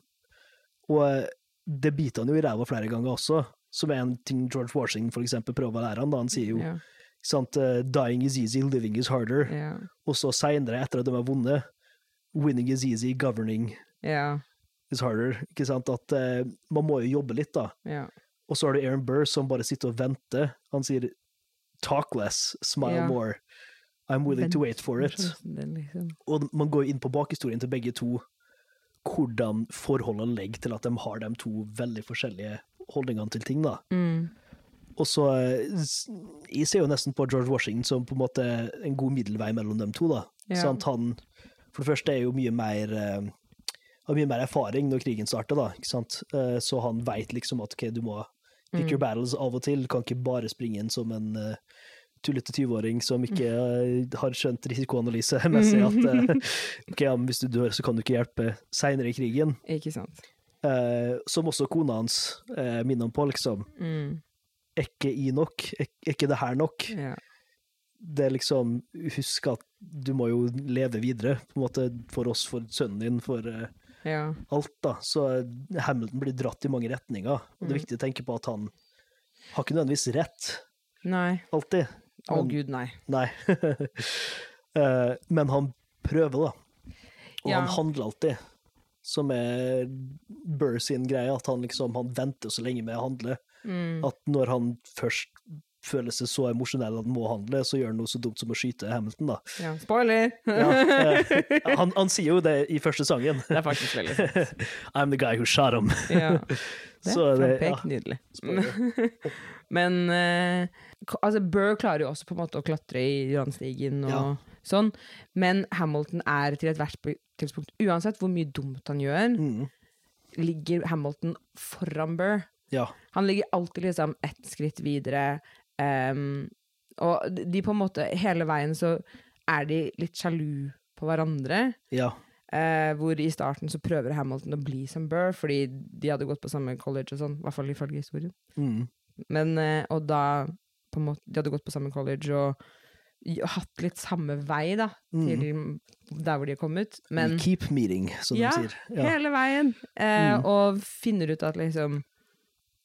Og eh, det biter han jo i ræva flere ganger også, som er en ting George Washington for eksempel prøver å lære han. da Han sier jo yeah. sant, eh, 'dying is easy, living is harder'. Yeah. Og så seinere, etter at de har vunnet, 'winning is easy, governing yeah. is harder'. Ikke sant? At uh, man må jo jobbe litt, da. Og så har du Aaron Burr som bare sitter og venter. Han sier 'talk less, smile more'. I'm willing to wait for it. Liksom. Og man går inn på bakhistorien til begge to, hvordan forholdene legger til at de har de to veldig forskjellige holdningene til ting, da. mm. Og så eh, Jeg ser jo nesten på George Washington som på en måte en god middelvei mellom dem to, da. Ja. Sant? Han for det første er jo mye mer eh, har mye mer erfaring når krigen starter, da. Ikke sant? Eh, Så han veit liksom at ok, du må pick Mm. your battles av og til. Kan ikke bare springe inn som en uh, tullete 20-åring som ikke uh, har skjønt risikoanalysemessig (laughs) at uh, (laughs) ok, ja, men hvis du dør, så kan du ikke hjelpe seinere i krigen. Ikke sant. Eh, som også kona hans eh, minner om på, liksom. Mm. Er ikke i nok? Er, ikke det her nok? Ja. Det er liksom Husk at du må jo leve videre, på en måte, for oss, for sønnen din, for eh, ja. alt, da. Så eh, Hamilton blir dratt i mange retninger. Og det er Mm. viktig å tenke på at han har ikke nødvendigvis rett, Nei. alltid. Å Men- gud, nei. Nei. (laughs) Eh, Men han prøver, da. Og Ja. han handler alltid. Som er Burr sin greie, at han liksom han venter så lenge med å handle. Mm. At når han først føler seg så emosjonell at han må handle, så gjør han noe så dumt som å skyte Hamilton, da. Ja. Spoiler! Ja, eh, (laughs) han, han sier jo det i første sangen. Det er faktisk veldig sant. (laughs) I'm the guy who shot him. Ja. Det er (laughs) det- frampek. Nydelig. Men eh, altså, Burr klarer jo også på en måte å klatre i randstigen og. Sånn, men Hamilton er til ethvert sp- tidspunkt, uansett hvor mye dumt han gjør, Mm, ligger Hamilton foran Burr. ja. Han ligger alltid liksom ett skritt videre. Um, og de på en måte Hele veien så er de litt sjalu på hverandre. Ja. Uh, hvor i starten så prøver Hamilton å bli som Burr, fordi de hadde gått på samme college og sånn, i hvert fall ifølge historien. Mm, Men, uh, og da på en måte, De hadde gått på samme college og hatt litt samme vei da, til der hvor de kom ut. Men keep meeting, som Ja, de sier. Ja. hele veien. Eh, Mm. Og finner ut at liksom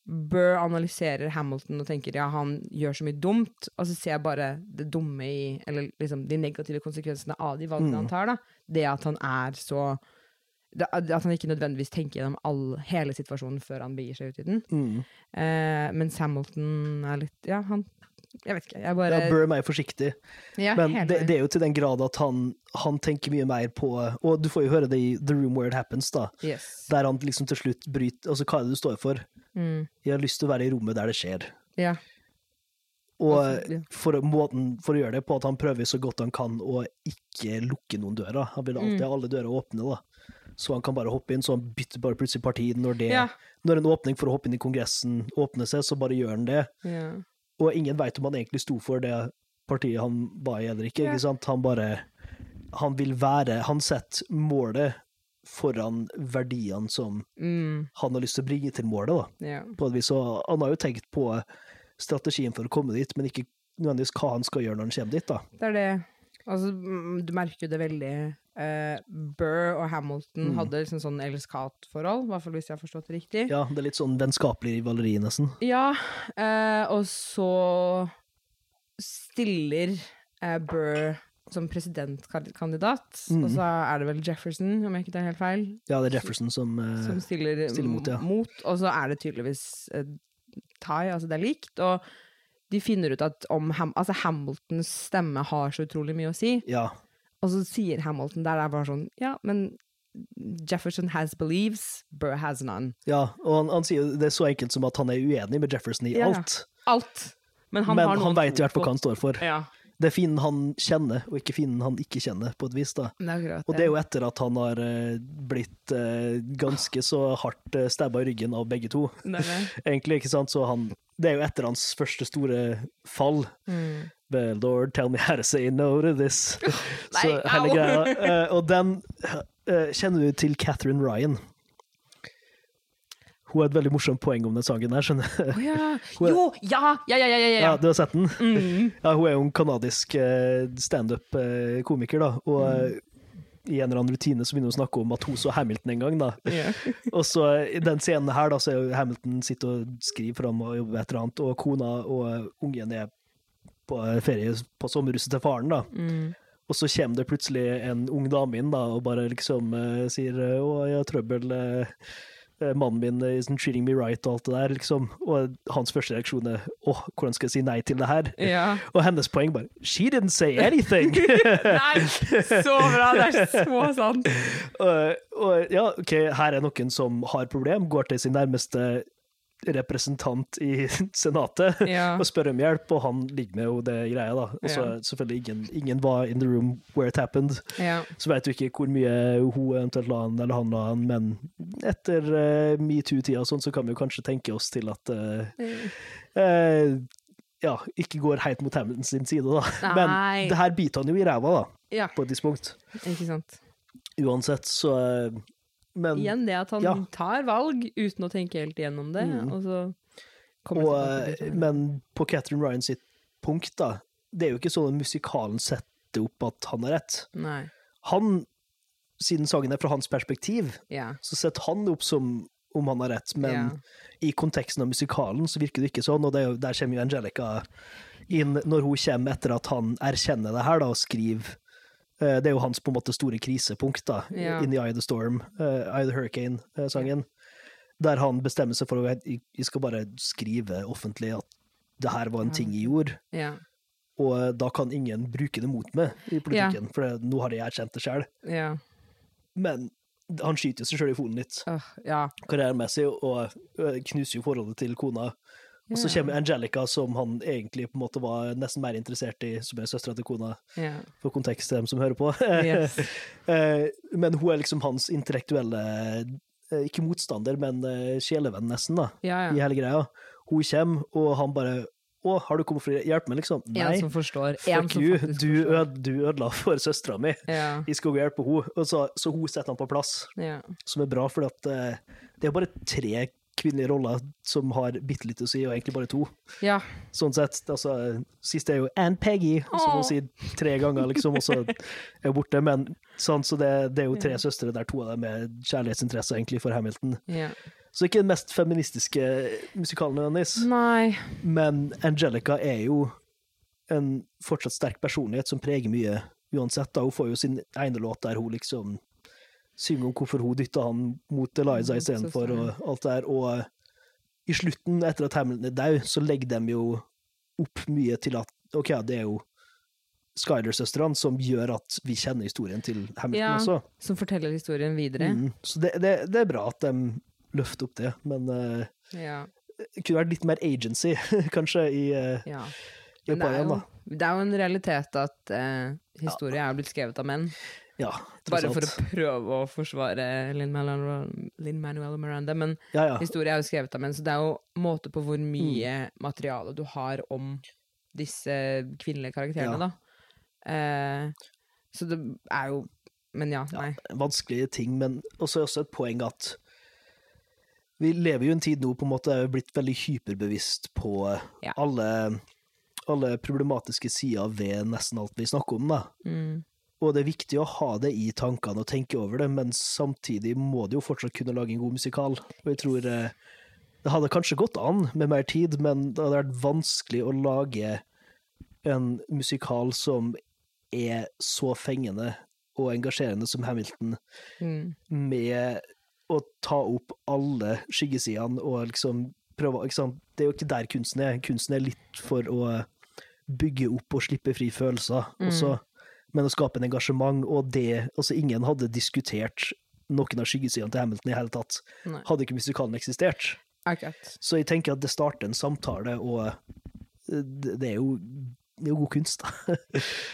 Burr analyserer Hamilton og tenker ja, han gjør så mye dumt, og så ser jeg bare det dumme i Eller liksom de negative konsekvensene av de valgene Mm. han tar. da. Det at han er så At han ikke nødvendigvis tenker gjennom all, hele situasjonen før han begir seg ut i den. Mm. Eh, mens Hamilton er litt Ja, han Jeg vet ikke. Jeg bare ja, Burr er forsiktig. ja, Men det, det er jo til den grad at han, han tenker mye mer på Og du får jo høre det i The Room Where It Happens, da. Yes. Der han liksom til slutt bryter Altså, hva er det du står for? Mm. Jeg har lyst til å være i rommet der det skjer. Ja. Og for, måten for å gjøre det på at han prøver så godt han kan å ikke lukke noen dører. Han vil alltid Mm. ha alle dører åpne, da. Så han kan bare hoppe inn, så han bytter bare plutselig parti når det Ja. Når en åpning for å hoppe inn i Kongressen åpner seg, så bare gjør han det. ja. Og ingen veit om han egentlig sto for det partiet han var i eller ikke. Ikke sant? Han bare Han vil være Han setter målet foran verdiene som Mm. han har lyst til å bringe til målet, da. ja. På et vis. Og han har jo tenkt på strategien for å komme dit, men ikke nødvendigvis hva han skal gjøre når han kommer dit, da. Det er det. Altså, du merker jo det veldig. uh, Burr og Hamilton Mm. hadde liksom sånn elsk-hat-forhold, i hvert fall hvis jeg har forstått det riktig. Ja, det er litt sånn vennskapelig rivaleri, nesten. Ja, uh, og så stiller uh, Burr som presidentkandidat, Mm. og så er det vel Jefferson, om jeg ikke tar helt feil, Ja, det er Jefferson som som stiller, stiller mot, ja. og så er det tydeligvis uh, tie, altså det er likt, og de finner ut at om Ham altså Hamiltons stemme har så utrolig mye å si, Ja. og så sier Hamilton der, det er bare sånn, ja, men Jefferson has beliefs, Burr has none. ja. Og han, han sier det er så enkelt som at han er uenig med Jefferson i Ja, ja. alt. Alt. Men han, Men har han, vet i hvert fall hva han står for. Ja, Det er fienden han kjenner, og ikke fienden han ikke kjenner, på et vis. da. det Og det er jo etter at han har eh, blitt eh, ganske så hardt uh, stabba i ryggen av begge to. Det det. (laughs) Egentlig, ikke sant? Så han, det er jo etter hans første store fall. Mm. The Lord, tell me how to say no to this. (laughs) Nei, så hele greia. Uh, og den uh, kjenner du til Catherine Ryan. Hun har et veldig morsomt poeng om den sangen her, skjønner du. Oh, ja. (laughs) Jo! Ja! Ja, ja, ja! ja, du har sett den? Mm. Ja, hun er jo en kanadisk eh, standup-komiker, da. Og eh, i en eller annen rutine så begynner hun å snakke om at hun så Hamilton en gang, da. Yeah. (laughs) Og så i den scenen her, da, så er jo Hamilton sitter og skriver fram og jobber et eller annet, og kona og ungen er på ferie på sommerhuset til faren, da. Mm. Og så kommer det plutselig en ung dame inn da, og bare liksom uh, sier eh, 'Å, jeg har trøbbel', eh, eh, mannen min isn't treating me right, og alt det der, liksom. Og hans første reaksjon er 'Å, hvordan skal jeg si nei til det her?' ja. Og hennes poeng bare 'She didn't say anything'! (laughs) Nei, så bra! Det er så sant. (laughs) og, og ja, OK, her er noen som har problem, går til sin nærmeste representant i (laughs) Senatet Ja. og spør om hjelp, og han ligger med jo det greia, da. Og så Ja. selvfølgelig ingen, ingen var in the room where it happened. Ja. Så vet du ikke hvor mye hun eventuelt la han, eller han la han, men etter uh, metoo-tida og sånn, så kan vi jo kanskje tenke oss til at uh, uh, ja, ikke går helt mot Hamilton sin side, da. Nei. Men det her biter han jo i ræva, da, på et tidspunkt. ikke sant. Uansett, så Men Igjen det at han Ja. tar valg uten å tenke helt igjennom det, Mm. og så kommer og, tilbake eh, det. Men på Catherine Ryan sitt punkt, da, det er jo ikke sånn at musikalen setter opp at han har rett. Nei. Han, siden sangen er fra hans perspektiv, Ja. så setter han det opp som om han har rett, men Ja. i konteksten av musikalen så virker det ikke sånn, og det jo, der kommer jo Angelica inn når hun kommer etter at han erkjenner det her da, og skriver Det er jo hans på en måte store krisepunkt da, Ja. in the Eye of the Storm, eh, Eye of the Hurricane-sangen, der han bestemmer seg for å jeg skal bare skrive offentlig at det her var en ting jeg gjorde, Ja. og eh, da kan ingen bruke det mot meg i politikken, for det, nå har jeg erkjent det selv. Ja. Men han skyter seg selv i foten litt uh, ja. karrieremessig, og knuser jo forholdet til kona. Og så kommer Angelica, som han egentlig på en måte var nesten mer interessert i, som er søstera til kona, yeah. for kontekst til dem som hører på. Yes. (laughs) Eh, men hun er liksom hans intellektuelle eh, Ikke motstander, men eh, sjelevenn, nesten, da, Ja, i hele greia. Hun kommer, og han bare Å, har du kommet for å hjelpe meg, liksom? En Nei. som forstår. En Fuck som you, du, øde, du ødela for søstera mi. Ja. Jeg skal gå og hjelpe henne. Så, så hun setter han på plass Ja. som er bra, for det er bare tre kvinnelige roller som har bitte litt å si, og egentlig bare to. ja. Sånn sett. Altså, siste er jo Ann Peggy, som hun sier tre ganger, liksom, og så (laughs) er hun borte. Men sånn, så det, det er jo tre søstre der to av dem er kjærlighetsinteresser egentlig for Hamilton. ja. Så ikke den mest feministiske musikalen nødvendigvis, Nei. men Angelica er jo en fortsatt sterk personlighet som preger mye uansett. da. Hun får jo sin ene låt der hun liksom synger om hvorfor hun dytta han mot Eliza Mot istedenfor, og alt det der. Og i slutten, etter at Hamilton er død, så legger de jo opp mye til at OK, ja, det er jo Skyler-søstrene som gjør at vi kjenner historien til Hamilton Ja. også. Som forteller historien videre. Mm. Så det, det, det er bra at de løfter opp det, men uh, Ja. det kunne vært litt mer agency, (laughs) kanskje, i, uh, ja. i Men det er, jo, det er jo en realitet at uh, historie er blitt skrevet av menn. Ja, Bare for å prøve å forsvare Linn-Manuel Lin Miranda. Men Ja, ja. historie er jo skrevet av menn, så det er jo måte på hvor mye Mm. materiale du har om disse kvinnelige karakterene, Ja. da. Eh, så det er jo Men ja, nei. vanskelige ting, men også, også et poeng at vi lever jo i en tid nå på en måte er blitt veldig hyperbevisst på alle alle problematiske sider ved nesten alt vi snakker om, da. Mm. Og det er viktig å ha det i tankene og tenke over det, men samtidig må du jo fortsatt kunne lage en god musikal. Og jeg tror eh, det hadde kanskje gått an med mer tid, men det hadde vært vanskelig å lage en musikal som er så fengende og engasjerende som Hamilton, Mm. med å ta opp alle skyggesidene og liksom prøve? Det er jo ikke der kunsten er. Kunsten er litt for å bygge opp og slippe fri følelser, også, men å skape en engasjement, og det Altså, ingen hadde diskutert noen av skyggesidene til Hamilton i hele tatt, Nei. hadde ikke musikalen eksistert. Akkurat. Så jeg tenker at det starter en samtale, og eh, det er jo, det er jo god kunst, da. (laughs)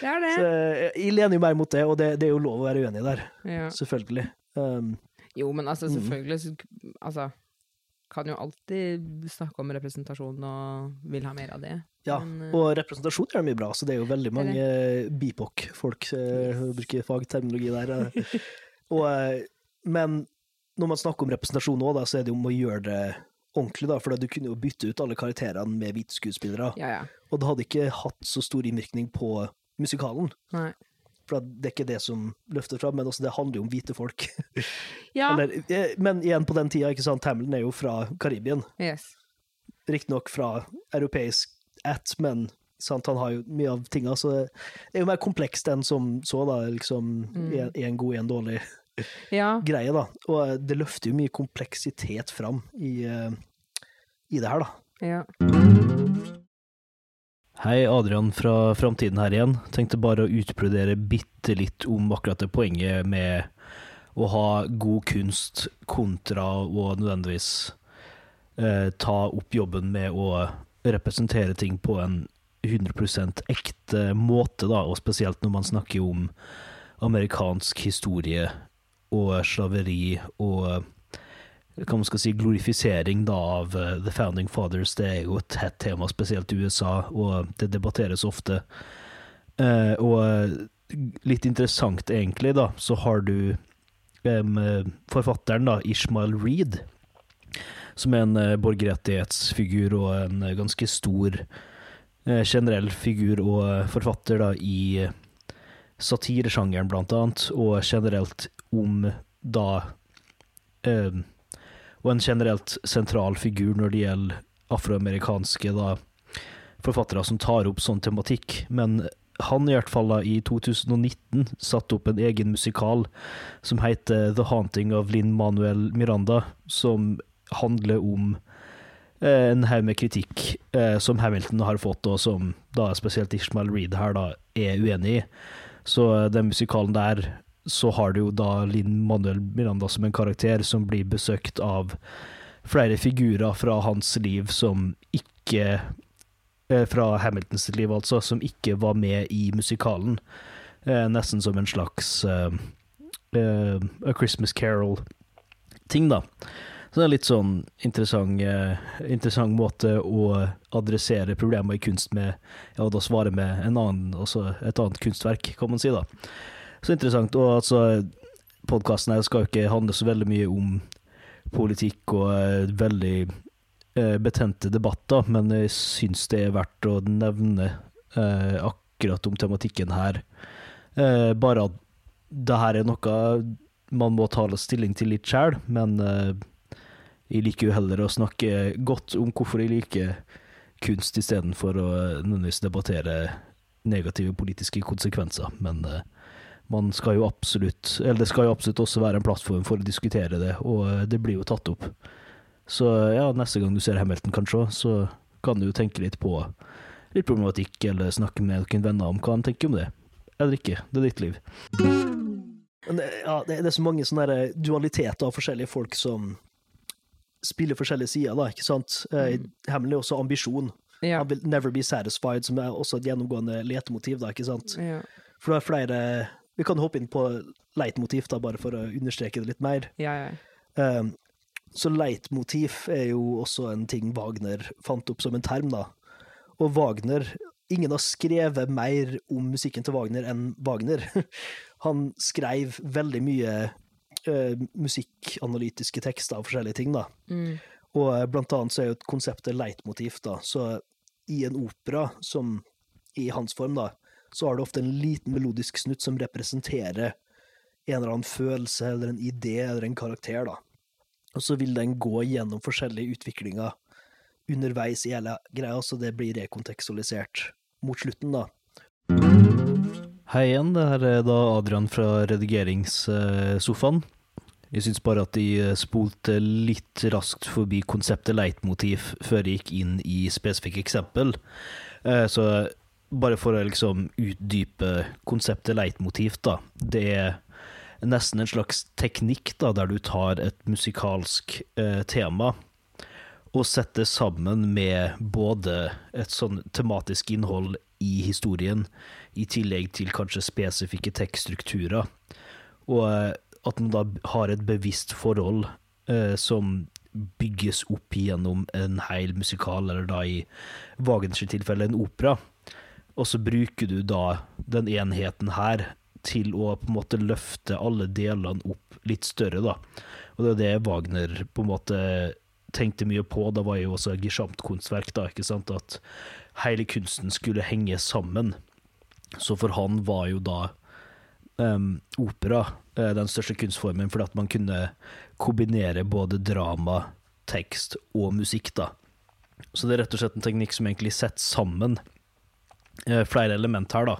Det er det. Så eh, jeg lener jo mer mot det, og det, det er jo lov å være uenig der, Ja. selvfølgelig. Um, Jo, men altså, Mm. selvfølgelig mm. Altså, kan jo alltid snakke om representasjon og vil ha mer av det. ja, Men, eh, og representasjon er mye bra, så det er jo veldig mange BIPOC-folk, yes. bruker fagterminologi der. eh. (laughs) og, eh, men når man snakker om representasjon nå, så er det jo om å gjøre det ordentlig, da, for du kunne jo bytte ut alle karakterene med hvite skuespillere, Ja, ja. og det hadde ikke hatt så stor innvirkning på musikalen. Nei. For det er ikke det som løfter fram, men også det handler jo om hvite folk. (laughs) Ja. Eller, eh, men igjen på den tida, ikke sant, Hamilton er jo fra Karibien. Yes. Riktignok fra europeisk at, men sant, han har jo mye av tinga, så det er jo mer komplekst enn som så, da, liksom Mm. en god, en dårlig (laughs) Ja. greie, da. Og eh, det løfter jo mye kompleksitet fram i, eh, i det her, da. ja. Hei, Adrian fra Framtiden her igjen. Tenkte bare å utbrodere bitte litt om akkurat det poenget med å ha god kunst kontra å nødvendigvis eh, ta opp jobben med å representere ting på en 100% ekte måte, da, og spesielt når man snakker om amerikansk historie og slaveri og hva man skal si, glorifisering da av uh, The Founding Fathers, det er jo et hett tema, spesielt i USA, og det debatteres ofte. Uh, og eh, litt interessant egentlig, da, så har du eh, forfatteren da, Ishmael Reed, som er en uh, borgerrettighetsfigur og en ganske stor generell figur og forfatter da i satiresjangeren blant annet, og generelt om da em, og en generelt sentral figur når det gjelder afroamerikanske da, forfattere som tar opp sånn tematikk. Men han i hvert fall da, i 2019 satte opp en egen musikal som heter The Haunting of Linn Manuel Miranda, som handler om eh, en haug med kritikk eh, som Hamilton har fått, og som da spesielt Ishmael Reed her da er uenig i. Så eh, den musikalen der så har du jo da Linn Manuel Miranda som en karakter som blir besøkt av flere figurer fra hans liv som ikke eh, Fra Hamiltons liv, altså, som ikke var med i musikalen. Eh, nesten som en slags eh, eh, A Christmas Carol-ting, da. Så det er litt sånn interessant, eh, interessant måte å adressere problemer i kunst med, ja, da svare med en annen, altså et annet kunstverk, kan man si, da. Så interessant. Og altså, podkasten her skal jo ikke handle så veldig mye om politikk og eh, veldig eh, betente debatter, men jeg syns det er verdt å nevne eh, akkurat om tematikken her. Eh, bare at det her er noe man må ta stilling til litt sjøl, men eh, jeg liker jo heller å snakke godt om hvorfor jeg liker kunst istedenfor å nødvendigvis debattere negative politiske konsekvenser. Men eh, man skal jo absolutt, eller det skal jo absolutt også være en plattform for å diskutere det, og eh, det blir jo tatt opp. Så ja, neste gang du ser Hamilton kanskje, så kan du jo tenke litt på litt problematikk, eller snakke med noen venner om hva han tenker om det. Eller ikke. Det er ditt liv. Men det, ja, det, det er så mange sånne der dualiteter av forskjellige folk som spiller forskjellige sider, da, ikke sant? Eh, Hamilton er også ambisjon. Ja. Han vil never be satisfied, som er også et gjennomgående letemotiv, da, ikke sant? ja. For det er flere Vi kan hoppe inn på leitmotiv, da, bare for å understreke det litt mer. Ja, ja. Um, så leitmotiv er jo også en ting Wagner fant opp som en term, da. Og Wagner Ingen har skrevet mer om musikken til Wagner enn Wagner. (laughs) Han skrev veldig mye uh, musikkanalytiske tekster og forskjellige ting, da. Mm. Og eh, blant annet så er jo konseptet leitmotiv, da. Så i en opera, som i hans form, da, så har du ofte en liten melodisk snutt som representerer en eller annen følelse eller en idé eller en karakter, da. Og så vil den gå gjennom forskjellige utviklinger underveis i hele greia, så det blir rekontekstualisert mot slutten, da. Hei igjen, det her er da Adrian fra redigeringssofaen. Jeg syns bare at de eh, spolte litt raskt forbi konseptet leitmotiv før jeg gikk inn i spesifikke eksempel. Eh, Så bare for å liksom utdype konseptet leitmotiv, da. Det er nesten en slags teknikk da, der du tar et musikalsk eh, tema og setter sammen med både et sånn tematisk innhold i historien, i tillegg til kanskje spesifikke tekststrukturer, og eh, at man da har et bevisst forhold eh, som bygges opp gjennom en hel musikal, eller da i Wagners tilfelle en opera. Og så bruker du da den enheten her til å på en måte løfte alle delene opp litt større, da. Og det er det Wagner på en måte tenkte mye på. Da var jo også gesamt kunstverk, da, ikke sant, at hele kunsten skulle henge sammen. Så for han var jo da um, opera eh, den største kunstformen, fordi at man kunne kombinere både drama, tekst og musikk, da. Så det er rett og slett en teknikk som egentlig setter sammen flere element her, da.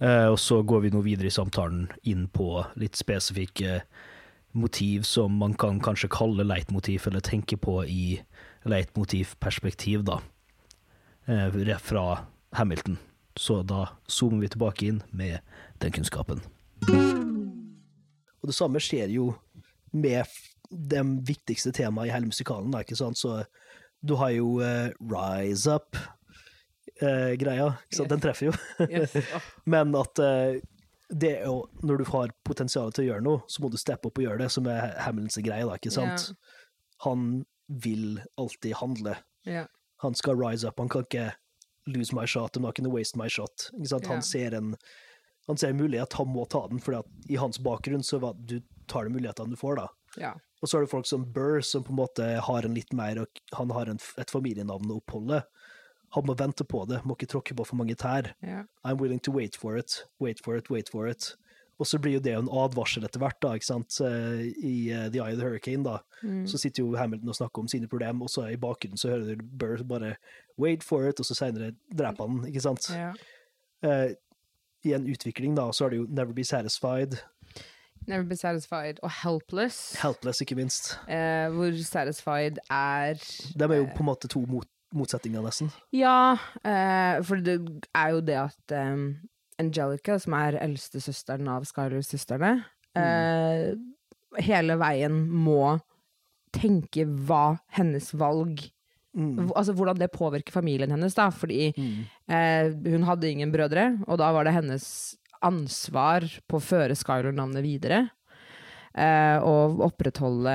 Eh, og så går vi nå videre i samtalen inn på litt spesifikke motiv som man kan kanskje kalle leitmotiv, eller tenke på i leitmotivperspektiv, da. Eh, rett fra Hamilton. Så da zoomer vi tilbake inn med den kunnskapen. Og det samme skjer jo med de viktigste temaene i hele musikalen, da, ikke sant? Så du har jo uh, Rise Up-greia, ikke sant? Den treffer jo. (laughs) Yes. (laughs) Men at eh, det er jo, når du har potensial til å gjøre noe, så må du steppe opp og gjøre det, som er Hamiltons greie, da, ikke sant? Han vil alltid handle. Ja. Han skal rise up, han kan ikke lose my shot, I'm not gonna waste my shot. Ikke sant? Han ser en han ser en mulighet, han må ta den, for i hans bakgrunn så var du tar de mulighetene du får, da. Ja. Og så er det folk som Burr, som på en måte har en litt mer Han har en, et familienavn å oppholde. Han må vente på det, må ikke tråkke på for mange tær. Yeah. I'm willing to wait for it, wait for it, wait for it. Og så blir jo det en advarsel etter hvert, da, ikke sant. Eh, I uh, The Eye of the Hurricane, da, Mm. så sitter jo Hamilton og snakker om sine problemer, og så i bakgrunnen så hører du Burr bare wait for it, og så senere dreper han, ikke sant. Yeah. Uh, I en utvikling, da, så er det jo Never Be Satisfied, Never be satisfied og helpless. Helpless, ikke minst. Eh, hvor satisfied er De er jo på en måte to mot motsetninger, nesten. Ja, eh, for det er jo det at eh, Angelica, som er eldstesøsteren av Skyler-søstrene, eh, hele veien må tenke hva hennes valg Mm. Altså hvordan det påvirker familien hennes, da. Fordi Mm. eh, hun hadde ingen brødre, og da var det hennes ansvar på å føre Skyler-navnet videre. Eh, og opprettholde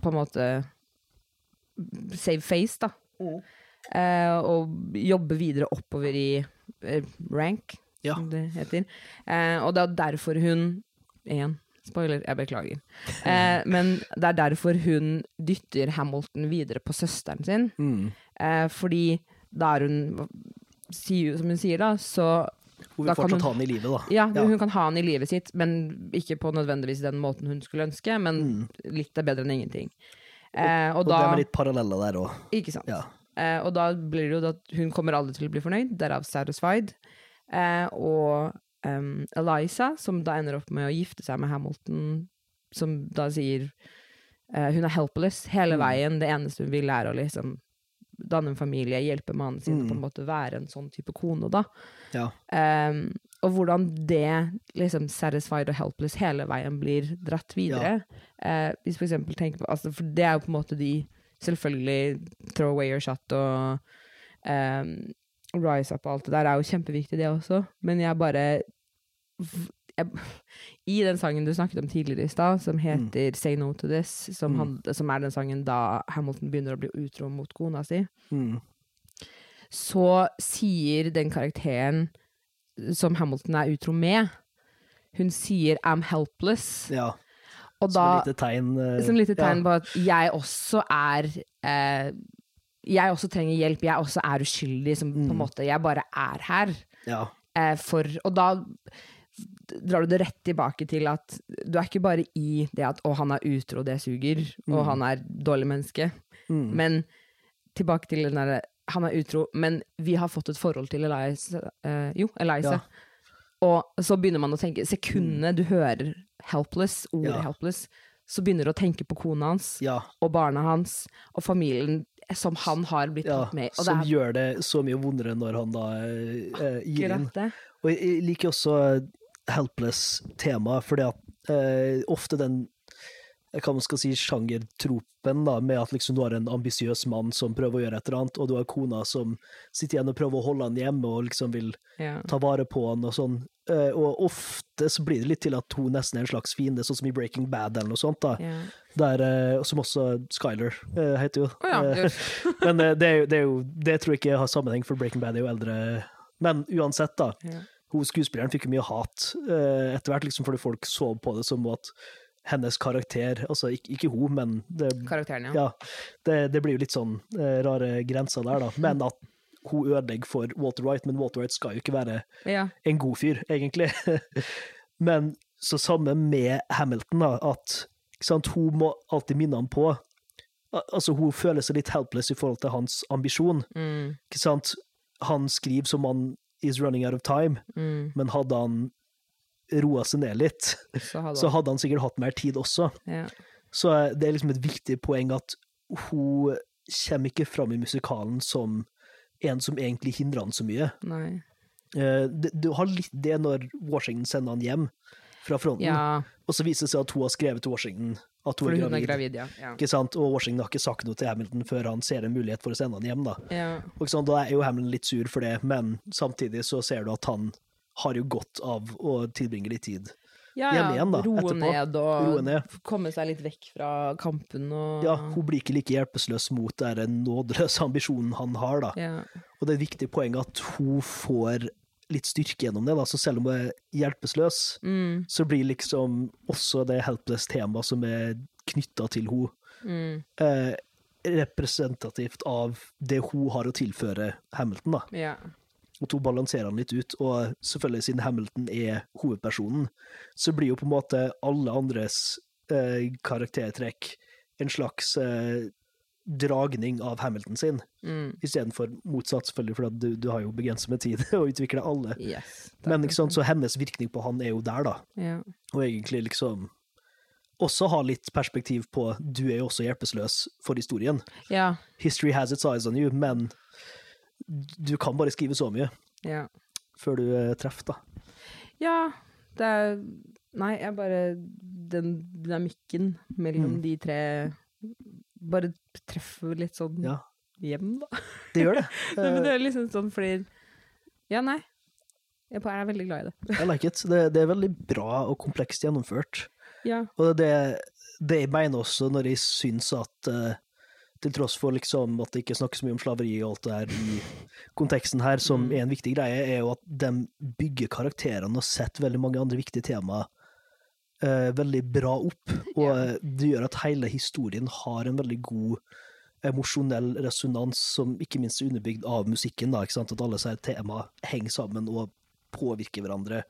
på en måte save face, da. Eh, og jobbe videre oppover i uh, rank, Ja. som det heter. Uh, og det er derfor hun Igjen, spoiler, jeg beklager. (laughs) Men det er derfor hun dytter Hamilton videre på søsteren sin. Mm. Fordi da er hun Som hun sier, da, så Hun vil fortsatt hun- ha han i livet, da. Ja, Ja. hun kan ha han i livet sitt, men ikke på nødvendigvis den måten hun skulle ønske. Men litt er bedre enn ingenting. Eh, og. Og da det er litt paralleller der òg. Ikke sant. Ja. Eh, og da blir det jo at hun kommer aldri til å bli fornøyd, derav satisfied. Eh, og um, Eliza, som da ender opp med å gifte seg med Hamilton, som da sier eh, hun er helpless hele Mm. veien. Det eneste hun vil, er å liksom danne en familie, hjelpe mannen sin, Mm. på en måte være en sånn type kone, da. Ja. Um, og hvordan det, liksom satisfied og helpless hele veien blir dratt videre. Eh, hvis for eksempel tenker på altså, For det er jo på en måte de Selvfølgelig throw away your shot og um, rise up og alt det der er jo kjempeviktig, det også. Men jeg bare jeg, I den sangen du snakket om tidligere i stad, som heter Say No To This, som, Mm. han, som er den sangen da Hamilton begynner å bli utro mot kona si, Mm. så sier den karakteren som Hamilton er utro med, hun sier 'I'm helpless'. ja. Som da, et lite tegn. uh, som lite tegn ja. på at jeg også er eh, jeg også trenger hjelp, jeg også er uskyldig, som på en måte Jeg bare er her. Ja. Eh, for, og da drar du det rett tilbake til at du er ikke bare i det at 'å, han er utro, det suger', og han er dårlig menneske, Mm. men tilbake til den derre Han er utro, men vi har fått et forhold til Elias eh, Jo, Eliza. Ja. Og så begynner man å tenke Sekundene du hører 'helpless', ordet Ja. 'helpless', så begynner du å tenke på kona hans ja. og barna hans og familien som han har blitt ja. tatt med. Og Som det gjør det så mye vondere når han da eh, er gir inn. det. Og jeg liker også helpless-temaet, fordi at eh, ofte den hva kan man skal si sjangertropen, da, med at liksom du har en ambisiøs mann som prøver å gjøre et eller annet, og du har kona som sitter igjen og prøver å holde han hjemme og liksom vil Ja. ta vare på han og sånn. Eh, og ofte så blir det litt til at hun nesten er en slags fiende, sånn som i Breaking Bad eller noe sånt. da. Ja. Der, eh, som også Skyler eh, heter jo. Oh, ja, Eh, (laughs) men eh, det, er jo, det, er jo, det tror jeg ikke har sammenheng, for Breaking Bad er jo eldre. Men uansett, da. Ja. Hun skuespilleren fikk jo mye hat eh, etter hvert, liksom fordi folk så på det som at hennes karakter Altså ikke, ikke hun, men det, Karakteren, ja. ja, det, det blir jo litt sånn eh, rare grenser der, da. Men at hun ødelegger for Walter Wright, men Walter Wright skal jo ikke være ja. en god fyr, egentlig. (laughs) men så samme med Hamilton, da, at sant, hun må alltid minne ham på Altså, hun føler seg litt helpless i forhold til hans ambisjon. Mm, Ikke sant? Han skriver som han is running out of time, mm. men hadde han roa seg ned litt, Så hadde så hadde han sikkert hatt mer tid også. ja. Så eh, det er liksom et viktig poeng at hun kommer ikke fram i musikalen som en som egentlig hindrer han så mye. Eh, Du har litt det når Washington sender han hjem fra fronten, Ja, og så viser det seg at hun har skrevet til Washington at hun for er hun er gravid. gravid, ja. ja. Ikke sant? Og Washington har ikke sagt noe til Hamilton før han ser en mulighet for å sende han hjem. Da ja. Og sånn. Da er jo Hamilton litt sur for det, men samtidig så ser du at han har jo godt av å tilbringe litt tid. Ja, Hjemme ja. igjen, da, Roe etterpå. ned og Roe ned. komme seg litt vekk fra kampen og Ja, Hun blir ikke like hjelpeløs mot den nådeløse ambisjonen han har. da. Ja. Og det er et viktig poeng at hun får litt styrke gjennom det. da, så Selv om hun er hjelpeløs, Mm, så blir liksom også det helpless-temaet som er knytta til henne, mm, eh, representativt av det hun har å tilføre Hamilton. da. ja. Og hun balanserer han litt ut. Og selvfølgelig, siden Hamilton er hovedpersonen, så blir jo på en måte alle andres eh, karaktertrekk en slags eh, dragning av Hamilton sin, Mm, istedenfor motsatt, selvfølgelig, for du, du har jo begrenset med tid (laughs) å utvikle alle. yes. Men ikke sant, så hennes virkning på han er jo der, da. Ja. Og egentlig liksom også ha litt perspektiv på du er jo også hjelpeløs for historien. ja. History has its eyes on you, men du kan bare skrive så mye Ja. før du eh, treffer, da. Ja, det er Nei, jeg bare Den dynamikken mellom Mm. de tre bare treffer litt sånn Ja, hjem, da. det gjør det. (laughs) Nei, men det er liksom sånn fordi Ja, nei. Jeg er veldig glad i det. I like it. Det, det er veldig bra og komplekst gjennomført. Ja. Og det, det jeg mener også når jeg syns at uh, til tross for liksom at det ikke snakkes mye om slaveri og alt det her i konteksten her, som Mm. er en viktig greie, er jo at de bygger karakterene og setter veldig mange andre viktige temaer eh, veldig bra opp. Og eh, det gjør at hele historien har en veldig god emosjonell resonans, som ikke minst er underbygd av musikken. da, ikke sant? At alle disse temaene henger sammen og påvirker hverandre.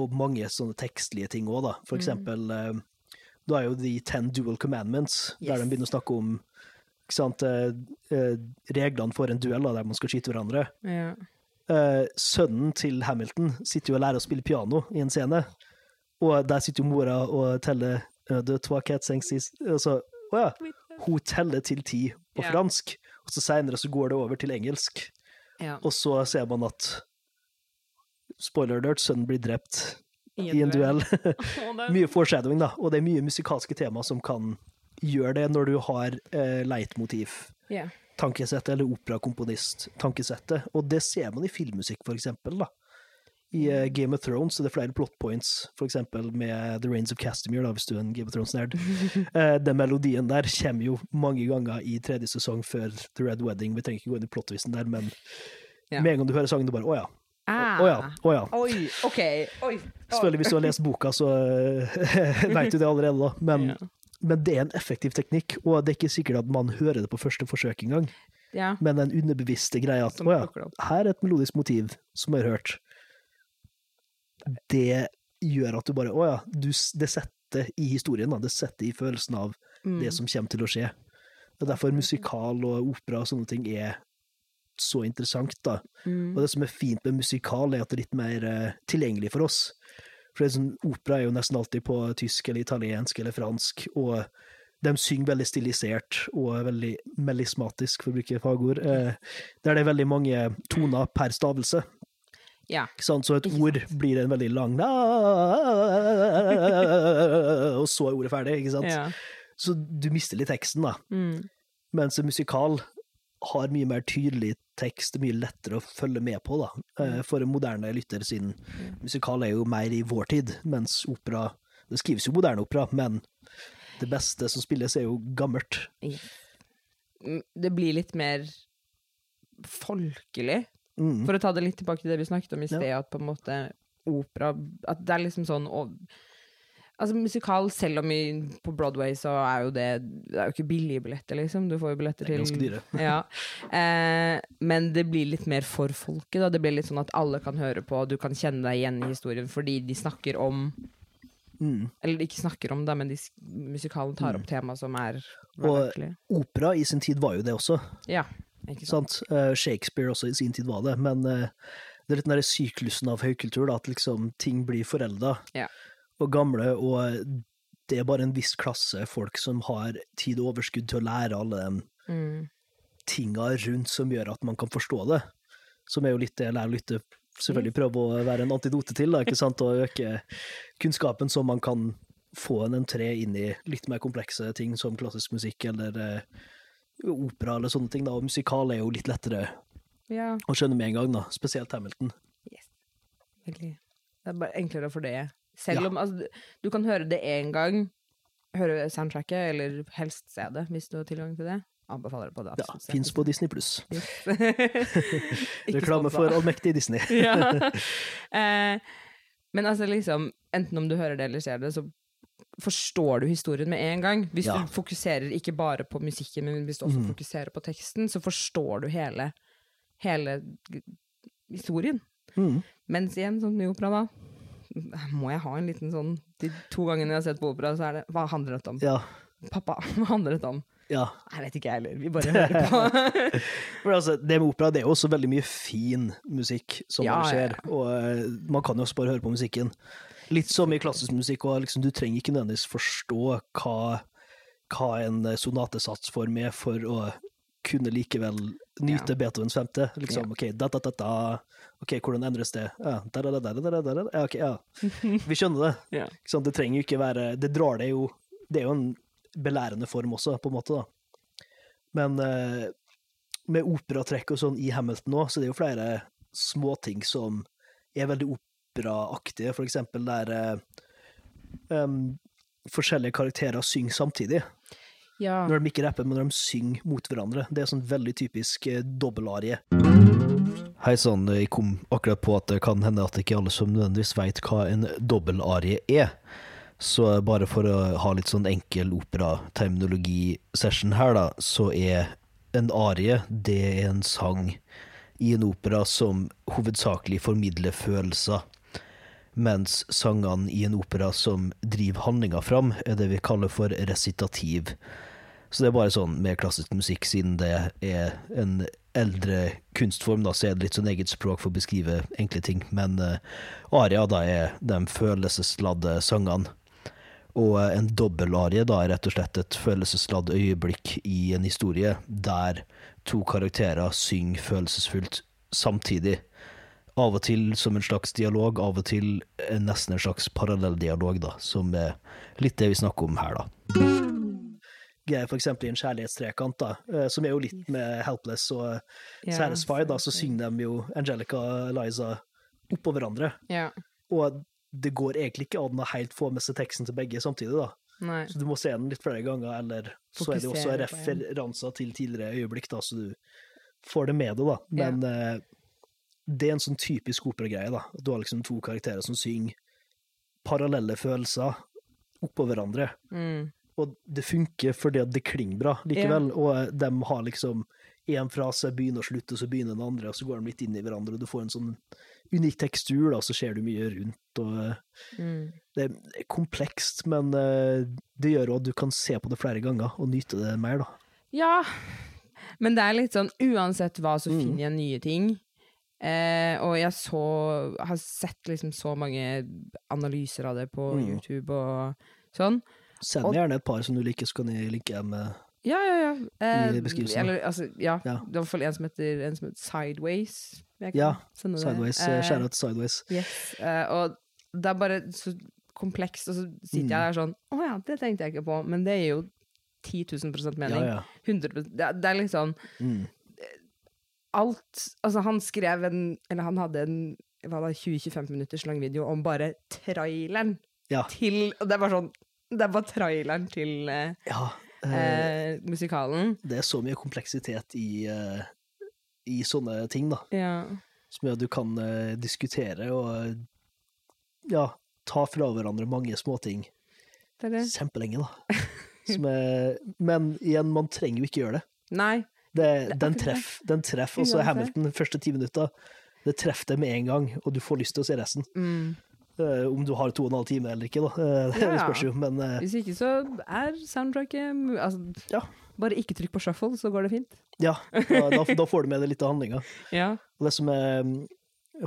Og mange sånne tekstlige ting òg, da. For Mm. eksempel eh, da er jo The Ten Dual Commandments, der de begynner å snakke om ikke sant, uh, reglene for en duell, da, der man skal skyte hverandre. ja. Uh, sønnen til Hamilton sitter jo og lærer å spille piano i en scene, og der sitter jo mora og teller The two Cats Og så Å ja, hun teller til ti på Ja. fransk, og så seinere så går det over til engelsk. ja. Og så ser man at Spoiler alert, sønnen blir drept i en duell. (laughs) mye foreshadowing, da, og det er mye musikalske tema som kan gjøre det når du har eh, leitmotiv. Yeah. Tankesettet, eller operakomponist-tankesettet. Og det ser man i filmmusikk, for eksempel. Da. I uh, Game of Thrones er det flere plot points, eksempel med The Rains of Castamere, da, hvis du er en Game of Thrones-nerd. uh, (laughs) den melodien der kommer jo mange ganger i tredje sesong før The Red Wedding. Vi trenger ikke gå inn i plottvisten der, men Ja. med en gang du hører sangen, du bare Å ja. Ah. Å ja. Å ja. Oi, OK. Oi. Selvfølgelig, hvis du har lest boka, så eh, (laughs) vet du det allerede, da. Men, Ja. men det er en effektiv teknikk, og det er ikke sikkert at man hører det på første forsøk engang. Ja. Men den underbevisste greia at å ja, her er et melodisk motiv som jeg har hørt. Det gjør at du bare Å ja, du, det setter i historien, da. Det setter i følelsen av Mm. det som kommer til å skje. Det er derfor musikal og opera og sånne ting er så interessant, da. Mm. Og det som er fint med musikal, er at det er litt mer uh, tilgjengelig for oss. For det er sånn, opera er jo nesten alltid på tysk eller italiensk eller fransk, og de synger veldig stilisert og veldig melismatisk, for å bruke fagord. Uh, der det er veldig mange toner per stavelse. Ja. Ikke sant? Så et ord blir en veldig lang Og så er ordet ferdig, ikke sant? ja. Så du mister litt teksten, da. Mm. Mens en musikal har mye mer tydelig tekst, mye lettere å følge med på, da. Eh, For en moderne lytter, siden musikal er jo mer i vår tid, mens opera Det skrives jo moderne opera, men det beste som spilles, er jo gammelt. Mm, Det blir litt mer folkelig. Mm. For å ta det litt tilbake til det vi snakket om i Ja. at på en måte opera At det er liksom sånn og, Altså Musikal, selv om i, på Broadway så er jo det Det er jo ikke billige billetter, liksom. Du får jo billetter er til ganske dyre. (laughs) Ja. Eh, men det blir litt mer for folket, da. Det blir litt sånn at alle kan høre på, og du kan kjenne deg igjen i historien fordi de snakker om Mm. Eller ikke snakker om det, men de, musikalen tar opp tema som er Og- Opera i sin tid var jo det også, Ja, Eh, Shakespeare også i sin tid var det, men uh, det er litt den der syklusen av høykultur, da, at liksom ting blir forelda Ja. og gamle, og det er bare en viss klasse folk som har tid og overskudd til å lære alle de Mm. tinga rundt som gjør at man kan forstå det. Som er jo litt det jeg lærer lytte selvfølgelig prøve å være en antidote til, da, ikke (laughs) sant? og øke kunnskapen så man kan få en entré inn i litt mer komplekse ting som klassisk musikk eller eh, opera eller sånne ting. Da. Og musikal er jo litt lettere Ja, å skjønne med en gang, da. spesielt Hamilton. egentlig. Det er bare enklere for det. Selv Ja. om altså, du kan høre det én gang, høre soundtracket, eller helst se det, hvis du har tilgang til det. Anbefaler det på det. Ja. Fins på Disney pluss. Yes. (laughs) Reklame for allmektig Disney. ja. (laughs) eh, men altså liksom, enten om du hører det eller ser det, så forstår du historien med en gang. Hvis Ja. du fokuserer ikke bare på musikken, men hvis du også mm. fokuserer på teksten, så forstår du hele, hele historien. Mm. Mens igjen, sånn ny opera, da, må jeg ha en liten sånn De to gangene jeg har sett på opera, så er det Hva handler dette om? Ja. Pappa, (laughs) hva handler dette om? ja. Jeg vet ikke, jeg heller. Vi bare hører på. (laughs) For altså, det med opera det er jo også veldig mye fin musikk som ja, skjer, og eh, man kan jo også bare høre på musikken. Litt som i klassisk musikk, liksom, du trenger ikke nødvendigvis forstå hva, hva en eh, sonatesatsform er for å kunne likevel nyte ja. Beethovens femte. Liksom, ja. OK, da, da, da, da. Ok, hvordan endres det? Ja, da, da, da, da, da, da, da. ja, ok, ja. (laughs) Vi skjønner det. ja. Sånn, det trenger jo ikke være Det drar det jo Det er jo en belærende form også, på en måte, da. Men eh, med operatrekk og sånn i Hamilton òg, så det er jo flere småting som er veldig opp operaaktige, for eksempel der em, forskjellige karakterer synger samtidig. Ja. Når de ikke rapper, men når de synger mot hverandre. Det er sånn veldig typisk eh, dobbelarie. Hei sann, jeg kom akkurat på at det kan hende at ikke alle som nødvendigvis veit hva en dobbelarie er. Så bare for å ha litt sånn enkel operaterminologi-session her, da, så er en arie det er en sang i en opera som hovedsakelig formidler følelser. Mens sangene i en opera som driver handlinga fram, er det vi kaller for resitativ. Så det er bare sånn med klassisk musikk, siden det er en eldre kunstform, da, så er det litt sånn eget språk for å beskrive enkle ting. Men uh, aria da er de følelsesladde sangene. Og eh, en dobbelarie da er rett og slett et følelsesladd øyeblikk i en historie der to karakterer synger følelsesfullt samtidig. Av og til som en slags dialog, av og til eh, nesten en slags parallelldialog, da, som er litt det vi snakker om her, da. Eksempel i en kjærlighetstrekant, da, eh, som er jo litt med Helpless og Ja, Satisfied, da, så synger de jo Angelica og Liza oppå hverandre. Ja. Og det går egentlig ikke an å helt få med seg teksten til begge samtidig, da. Nei. Så du må se den litt flere ganger, eller så er det jo også referanser til tidligere øyeblikk, da, så du får det med deg, da. Men eh, det er en sånn typisk operagreie, da. Du har liksom to karakterer som synger parallelle følelser oppå hverandre. Mm. Og det funker fordi det klinger bra likevel, og de har liksom én frase begynner og slutter, så begynner den andre, og så går de litt inn i hverandre, og du får en sånn unik tekstur, da, så ser du mye rundt, og eh, Mm. det er komplekst, men eh, det gjør òg at du kan se på det flere ganger og nyte det mer, da. Ja, men det er litt sånn uansett hva, så Mm. finner jeg nye ting. Eh, og jeg så, har sett liksom så mange analyser av det på Mm. YouTube og sånn. Send Og- gjerne et par som du liker, så kan jeg linke dem. eh, Ja, ja, ja. Eh, I beskrivelsen. Eller, altså, ja. Ja. Det var i hvert fall en som heter, en som heter Sideways. Ja. Sideways, Skjær ut Sideways. Yes. eh, og det er bare så komplekst, og så sitter Mm. jeg der sånn Å ja, det tenkte jeg ikke på, men det gir jo 10 000 mening. Ja, ja. 100 det, er- det er sånn Mm. Alt Altså, han skrev en Eller han hadde en 20-25 minutters lang video om bare traileren Ja. til det var sånn Det var traileren til eh, ja eh, eh, musikalen. det er så mye kompleksitet i, eh, i sånne ting, da. Ja. Som gjør at du kan eh, diskutere og eh, ja, ta fra hverandre mange småting kjempelenge, da. (laughs) Som er, men igjen, man trenger jo ikke gjøre det. Nei. Det den det. treffer den treff, også Uansett. Hamilton de første ti minutta. Det treffer deg med en gang, og du får lyst til å se resten. Mm. Uh, om du har to og en halv time eller ikke, da. Uh, det Ja, ja. spørs jo, men uh, Hvis ikke så er soundtracket altså, Ja. Bare ikke trykk på shuffle, så går det fint. ja, da, da, (laughs) da får du med deg litt av handlinga. Ja. Og det som er mm,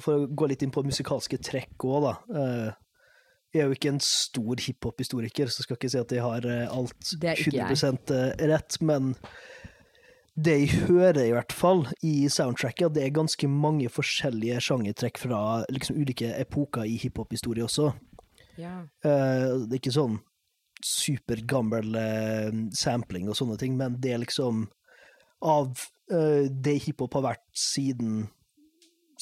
For å gå litt inn på musikalske trekk òg, da. Jeg er jo ikke en stor hiphop-historiker, så skal ikke si at jeg har alt Det er ikke jeg. 100% rett, men det jeg hører i hvert fall i soundtracket, at det er ganske mange forskjellige sjangertrekk fra liksom ulike epoker i hiphop-historie også. ja. Uh, det er ikke sånn supergammel uh, sampling og sånne ting, men det er liksom av uh, det hiphop har vært siden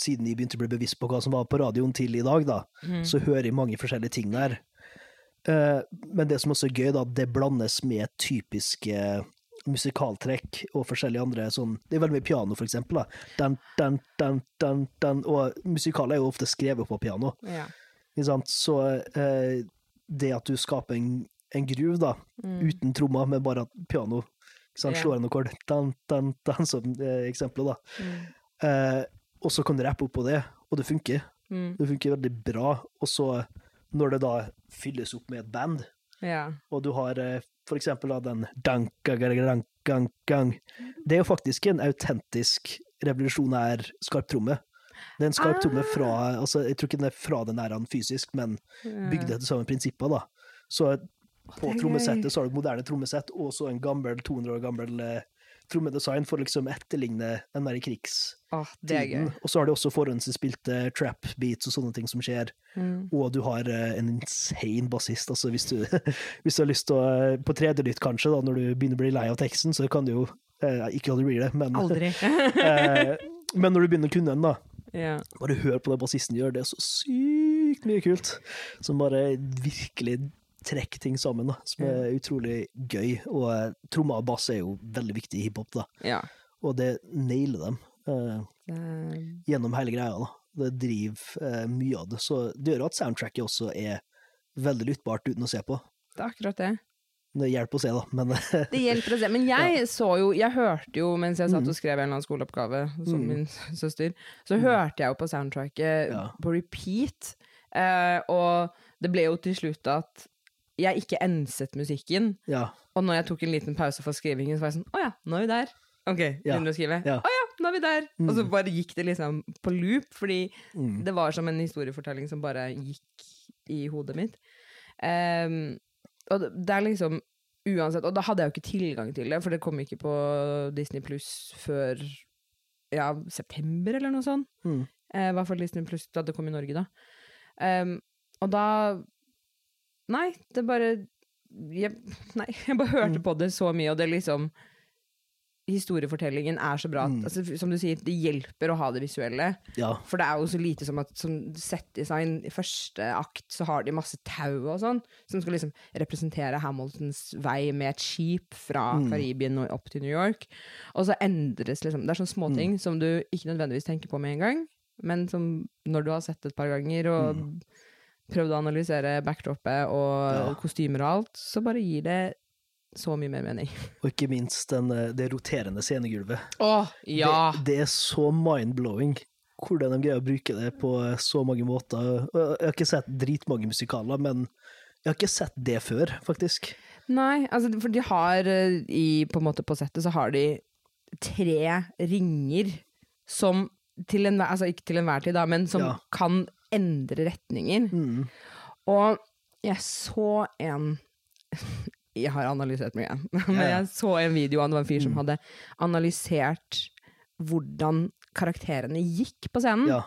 siden de begynte å bli bevisst på hva som var på radioen til i dag, da, Mm. så hører jeg mange forskjellige ting der. Men det som også er gøy, da, det blandes med typiske musikaltrekk og forskjellige andre sånn Det er veldig mye piano, for eksempel. Da. Den, den, den, den, den. og musikaler er jo ofte skrevet på piano. ja. Så eh, det at du skaper en, en groove, da, uten trommer, men bare piano ikke? Mm. Slår en akkord, den, den, den, som eh, eksempelet, da. Mm. Eh, og så kan du rappe opp på det, og det funker. Mm. Det funker veldig bra. Og så, når det da fylles opp med et band, ja. og du har eh, for eksempel av den danka, gang, gang, gang. Det er jo faktisk en autentisk revolusjonær skarptromme. Det er en skarptromme fra altså Jeg tror ikke den er fra den æraen fysisk, men bygd etter samme prinsipper, da. Så på trommesettet så har du et moderne trommesett, og så en gammel, 200 år gammel eh, trommedesign for å liksom etterligne den der krigstiden. Gøy. Og så har de også forhåndsinnspilte trap beats og sånne ting som skjer. Mm. Og du har eh, en insane bassist. Altså hvis du, (laughs) hvis du har lyst til å eh, På tredje lytt, kanskje, da, når du begynner å bli lei av teksten, så kan du jo eh, Ikke aldri bli det, men, Aldri. (laughs) eh, men når du begynner å kunne den, da, Yeah. bare hør på det bassisten gjør. Det er så sykt mye kult. Som bare virkelig trekker ting sammen, da. Som er utrolig gøy. Og uh, trommer og bass er jo veldig viktig i hiphop, da. ja. Og det nailer dem uh, gjennom hele greia, da. Det driver uh, mye av det. Så det gjør at soundtracket også er veldig lyttbart uten å se på. det er akkurat det. Det hjelper å se, da, men (laughs) Det hjelper å se. Men jeg så jo Jeg hørte jo mens jeg satt og skrev en eller annen skoleoppgave, som Mm. min (laughs) søster, så hørte jeg jo på soundtracket Ja. på repeat. Eh, og det ble jo til slutt at jeg ikke enset musikken. ja. Og når jeg tok en liten pause for skrivingen, så var jeg sånn Å ja, nå er vi der. OK, begynner å skrive. Ja. Å ja, nå er vi der. Og så bare gikk det liksom på loop, fordi Mm. det var som en historiefortelling som bare gikk i hodet mitt. Um, og det, er liksom Uansett, og da hadde jeg jo ikke tilgang til det, for det kom ikke på Disney Pluss før ja, september eller noe sånt. Mm. Eh, I hvert fall Disney Pluss da det kom i Norge, da. Um, og da Nei, det bare jeg, Nei, (laughs) jeg bare hørte Mm. på det så mye, og det liksom Historiefortellingen er så bra at Mm. altså, Som du sier, det hjelper å ha det visuelle. ja. For det er jo så lite som at som settdesign i første akt så har de masse tau og sånn, som skal liksom representere Hamiltons vei med et skip fra Mm. Karibien og opp til New York. Og så endres liksom Det er sånne Mm. småting som du ikke nødvendigvis tenker på med en gang, men som når du har sett det et par ganger og prøvd å analysere backdropet og. Ja. kostymer og alt, så bare gir det så mye mer mening. (laughs) Og ikke minst den, eh, det roterende scenegulvet. Åh, ja! Det, det er så mind-blowing hvordan de greier å bruke det på så mange måter. Jeg har ikke sett dritmange musikaler, men jeg har ikke sett det før, faktisk. Nei, altså, for de har eh, i, på en måte på settet så har de tre ringer som til enhver, altså ikke til enhver tid, da, men som Ja. kan endre retninger. Mm. Og jeg så en (laughs) Jeg har analysert mye, (laughs) men jeg så en video av en fyr som Mm. hadde analysert hvordan karakterene gikk på scenen. Ja.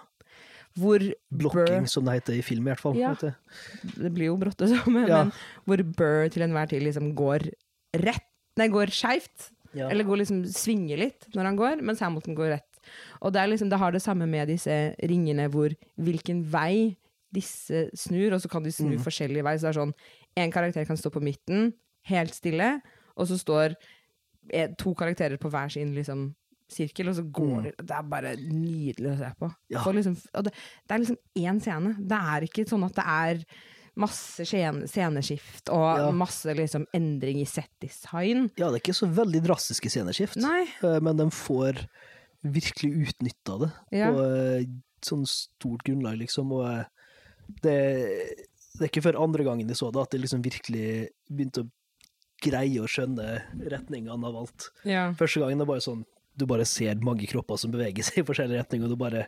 Hvor Blocking, Burr som det heter i film, i hvert fall. Ja. Det blir jo brått det samme, Ja. men hvor Burr til enhver tid liksom går rett Nei, går skeivt. Ja. Eller går liksom svinger litt når han går, mens Hamilton går rett. Og det, er liksom, det har det samme med disse ringene hvor hvilken vei disse snur, og så kan de snu Mm. forskjellige vei. Så det er sånn, en karakter kan stå på midten, helt stille, og så står eh, to karakterer på hver sin liksom, sirkel, og så går Mm. de Det er bare nydelig å se på. Ja. Liksom, det, det er liksom én scene. Det er ikke sånn at det er masse scene, sceneskift og Ja. masse liksom, endring i set-design. ja, det er ikke så veldig drastiske sceneskift, Nei. eh, men de får virkelig utnytta det Ja. på eh, sånn stort grunnlag, liksom. Og eh, det, det er ikke før andre gangen jeg så det, at jeg liksom virkelig begynte å greie å skjønne retningene av alt. Ja. Første gangen det bare sånn du bare ser mange kropper som beveger seg i forskjellige retninger, og du bare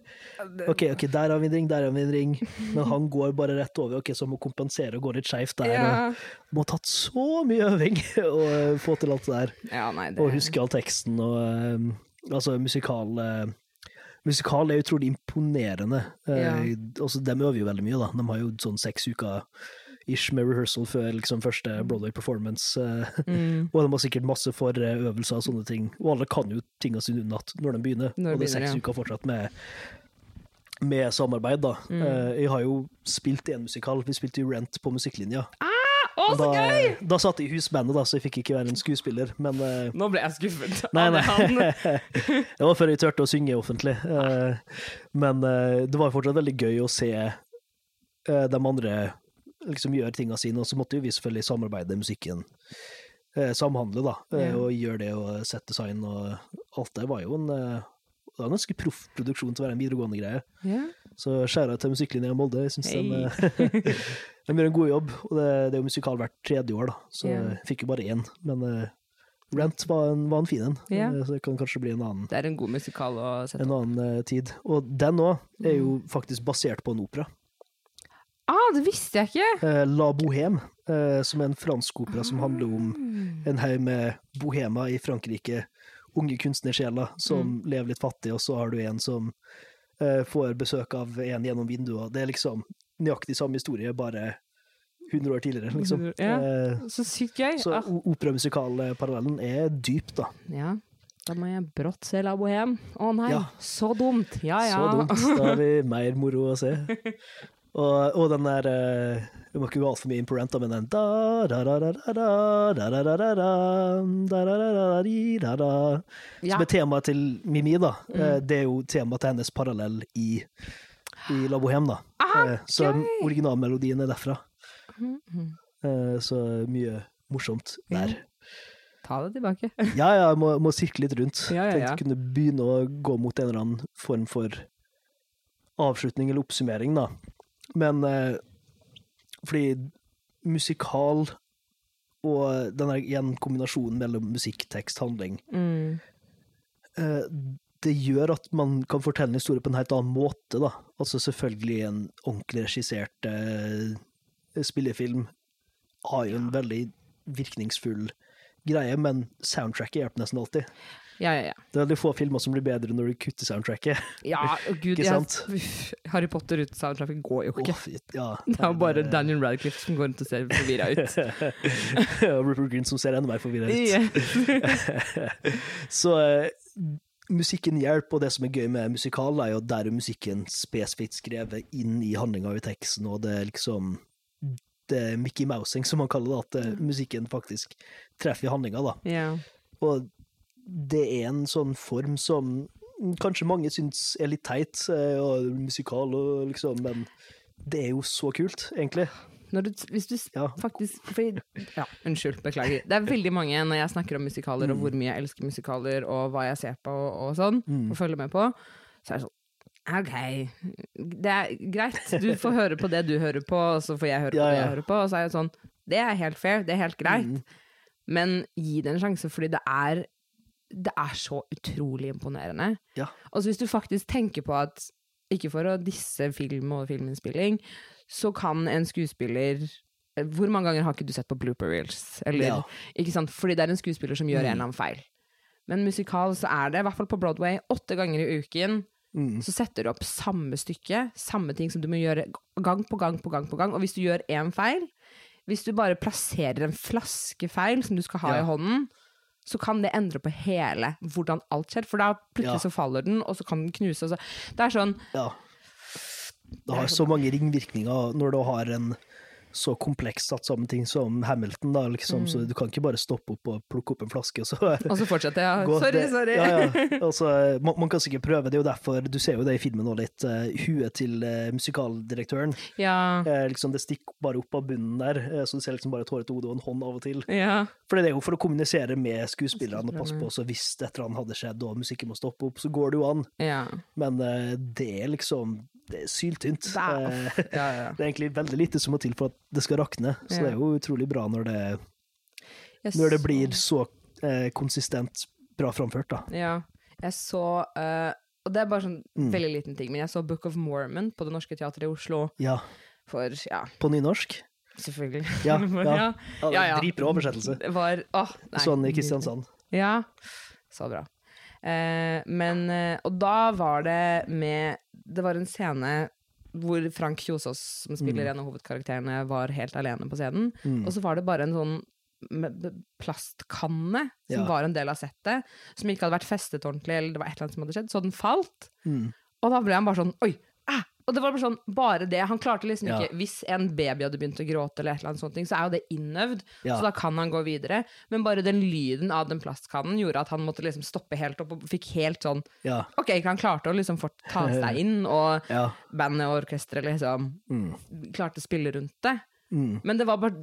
OK, ok, der har vi en ring, der har vi en ring, men han går bare rett over. ok, Så må kompensere og gå litt skeivt der. Ja. og Må ha tatt så mye øving (laughs) å få til alt det der. ja, nei, det Og huske all teksten og eh, Altså, musikal eh, Musikal er utrolig imponerende. Eh, Ja. de øver jo veldig mye, da. De har jo sånn seks uker ish med rehearsal før liksom første Broadway performance. eh, (laughs) mm, og de har sikkert masse forøvelser og sånne ting. Og alle kan jo tinga sine unnat når de begynner. Når de og det er seks ja. uker fortsatt med, med samarbeid, da. Mm. Jeg har jo spilt en musikal. Vi spilte jo Rent på musikklinja. Å, så da, gøy! da satt jeg i husbandet, da, så jeg fikk ikke være en skuespiller. Men uh, Nå ble jeg skuffet. Nei, nei. det (laughs) var før jeg turte å synge offentlig. Uh, Men uh, det var fortsatt veldig gøy å se de andre liksom gjøre tinga sine, og så måtte jo vi selvfølgelig samarbeide musikken. Samhandle, da, Ja. og gjøre det og sette design og alt det var jo en det var en ganske proff produksjon til å være en videregående greie. Ja. Så skjæra til musikklinja i Molde. Jeg syns hey. Hei. (laughs) eh, de gjør en god jobb. Og det, det er jo musikal hvert tredje år, da, så yeah. jeg fikk jo bare én. Men uh, Rent var en, var en fin en. Eh, så det kan kanskje bli en annen, Det er en god musikal å sette en annen uh, tid. Og den òg er jo Mm. faktisk basert på en opera. Ah, det visste jeg ikke! Eh, La Bohème, eh, som er en fransk opera som handler om Ah. en haug med bohemer i Frankrike. Unge kunstnersjeler som Mm. lever litt fattig, og så har du en som eh, får besøk av en gjennom vinduer. Det er liksom nøyaktig samme historie, bare 100 år tidligere, liksom. Ja, så sykt gøy. Så operamusikalparallellen er dyp, da. Ja. Da må jeg brått se La Bohème. Å nei, ja. så dumt! Ja ja. Så dumt. Da har vi mer moro å se. Og, og den der Vi må ikke gå altfor mye inn på rent, men den Som er temaet til Mimi, da. Det er jo temaet til hennes parallell i i La Bohème, da. Aha, Eh, Så gøy! originalmelodien er derfra. Mhm. Eh, Så mye morsomt der. Ta det tilbake. (laughs) Ja, ja, jeg må, må sirkle litt rundt. Ja, ja, ja. kunne begynne å gå mot en eller annen form for avslutning eller oppsummering, da. Men eh, fordi musikal og den der igjen kombinasjonen mellom musikk, tekst, handling Mm. Eh, Det gjør at man kan fortelle en historie på en helt annen måte, da. Altså selvfølgelig en ordentlig regissert eh, spillefilm har jo en veldig virkningsfull greie, men soundtracket hjelper nesten alltid. Ja, ja, ja. Det er veldig få filmer som blir bedre når du kutter soundtracket. Ja, (laughs) oh, gud, jeg, Harry Potter uten soundtracket går jo ikke. Oh, ja. (laughs) det er bare Daniel Radcliffe som går rundt og ser forvirra ut. (laughs) Og Rupert Green som ser enda mer forvirra ut. Så eh, musikken hjelper, og det som er gøy med musikal, er jo der er musikken spesifikt skrevet inn i handlinga i teksten, og det er liksom det er Mickey Mousing, som man kaller det, at eh, musikken faktisk treffer i handlinga, da. Yeah. Og det er en sånn form som kanskje mange syns er litt teit, eh, og musikal og liksom, men det er jo så kult, egentlig. Når du, hvis du Ja. faktisk fordi, Ja, unnskyld, beklager. Det er veldig mange når jeg snakker om musikaler, og hvor mye jeg elsker musikaler, og hva jeg ser på, og, og sånn, Mm. og følger med på, så er det sånn OK, det er greit. Du får høre på det du hører på, og så får jeg høre på Ja, det jeg hører på. Og så er det sånn Det er helt fair, det er helt greit. Mm. Men gi det en sjanse, fordi det er Det er så utrolig imponerende. Ja. Og så hvis du faktisk tenker på at Ikke for å disse film og filminnspilling, så kan en skuespiller Hvor mange ganger har ikke du sett på blooper reels? Eller, Ja. ikke sant? Fordi det er en skuespiller som gjør Mm. en eller annen feil. Men musikal så er det, i hvert fall på Broadway, åtte ganger i uken Mm. så setter du opp samme stykke, samme ting som du må gjøre gang på gang på gang på gang. Og hvis du gjør én feil, hvis du bare plasserer en flaske feil som du skal ha Ja. i hånden, så kan det endre på hele hvordan alt skjer. For da plutselig Ja. så faller den, og så kan den knuse. Og så. Det er sånn Ja. Det har så mange ringvirkninger når du har en så komplekst satt sammen ting som Hamilton, da, liksom, så du kan ikke bare stoppe opp og plukke opp en flaske, og så (laughs) Og så fortsetter jeg. (laughs) gå- Sorry, sorry. Ja, ja. (laughs) Altså, man, man kan sikkert prøve, det er jo derfor, du ser jo det i filmen òg litt, uh, huet til uh, musikaldirektøren, Ja. Uh, liksom det stikker bare opp av bunnen der, uh, så du ser liksom bare et hårete hode og en hånd av og til. ja. For det er jo for å kommunisere med skuespillerne og passe på, så hvis et eller annet hadde skjedd og musikken må stoppe opp, så går det jo an. Ja. Men det er liksom det er syltynt. Det Eh, ja, ja. (laughs) Det er egentlig veldig lite som må til for at det skal rakne, så Ja. det er jo utrolig bra når det, yes. når det blir så eh, konsistent bra framført, da. Ja. Jeg så uh, Og det er bare sånn Mm. veldig liten ting, men jeg så Book of Mormon på Det Norske Teatret i Oslo Ja. for Ja, På nynorsk. selvfølgelig. Ja, (laughs) ja. ja. Ja, Ja, ja. Dritbra oversettelse. Var Åh, nei. Sånn i Kristiansand. Ja. Så bra. Eh, men eh, Og da var det med Det var en scene hvor Frank Kjosås, som spiller en av hovedkarakterene, var helt alene på scenen. Mm. Og så var det bare en sånn plastkanne som Ja. var en del av settet, som ikke hadde vært festet ordentlig, eller det var et eller annet som hadde skjedd, så den falt. Mm. Og da ble han bare sånn Oi! Og det var bare sånn, bare det. Han klarte liksom Ja. ikke Hvis en baby hadde begynt å gråte, eller et eller annet sånt, så er jo det innøvd, Ja. så da kan han gå videre. Men bare den lyden av den plastkannen gjorde at han måtte liksom stoppe helt opp, og fikk helt sånn Ja. Ok, han klarte å liksom fort ta (laughs) seg inn, og bandet og orkesteret liksom Mm. klarte å spille rundt det. Mm. Men det var bare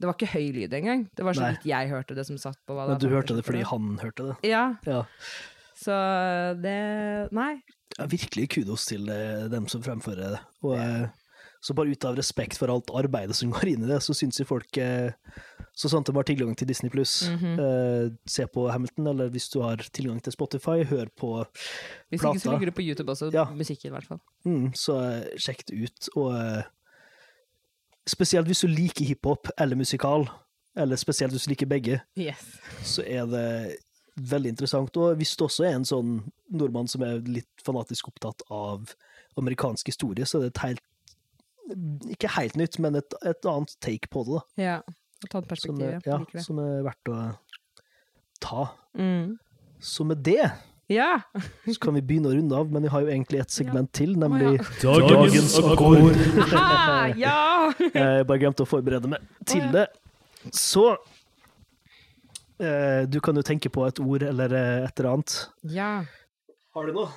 Det var ikke høy lyd engang. Det var så vidt jeg hørte det som satt på. hva Men du hørte det fordi han hørte det? Ja, Ja. Så det Nei. ja virkelig kudos til eh, dem som fremfører det. Og, eh, så bare ut av respekt for alt arbeidet som (laughs) går inn i det, så syns jo folk eh, Så sant de har tilgang til Disney pluss, Mhm. se på Hamilton, eller hvis du har tilgang til Spotify, hør på Hvis ikke så Plata. ligger det på YouTube også, Ja. musikken i hvert fall. mm, Så sjekk det ut. Og spesielt hvis du liker hiphop eller musikal, eller spesielt hvis du liker begge, Yes. så er det veldig interessant. Og hvis du også er en sånn nordmann som er litt fanatisk opptatt av amerikansk historie, så er det et helt Ikke helt nytt, men et, et annet take på det, da. Ja. Og ta et Som perspektiv, er, ja. ja, som er verdt å ta. Mm. Så med det Ja! så kan vi begynne å runde av, men vi har jo egentlig et segment til, nemlig Dagens akkord. Aha, ja! (laughs) Jeg bare glemte å forberede meg til det. Så Du kan jo tenke på et ord eller eh, et eller annet. ja. Har du noe?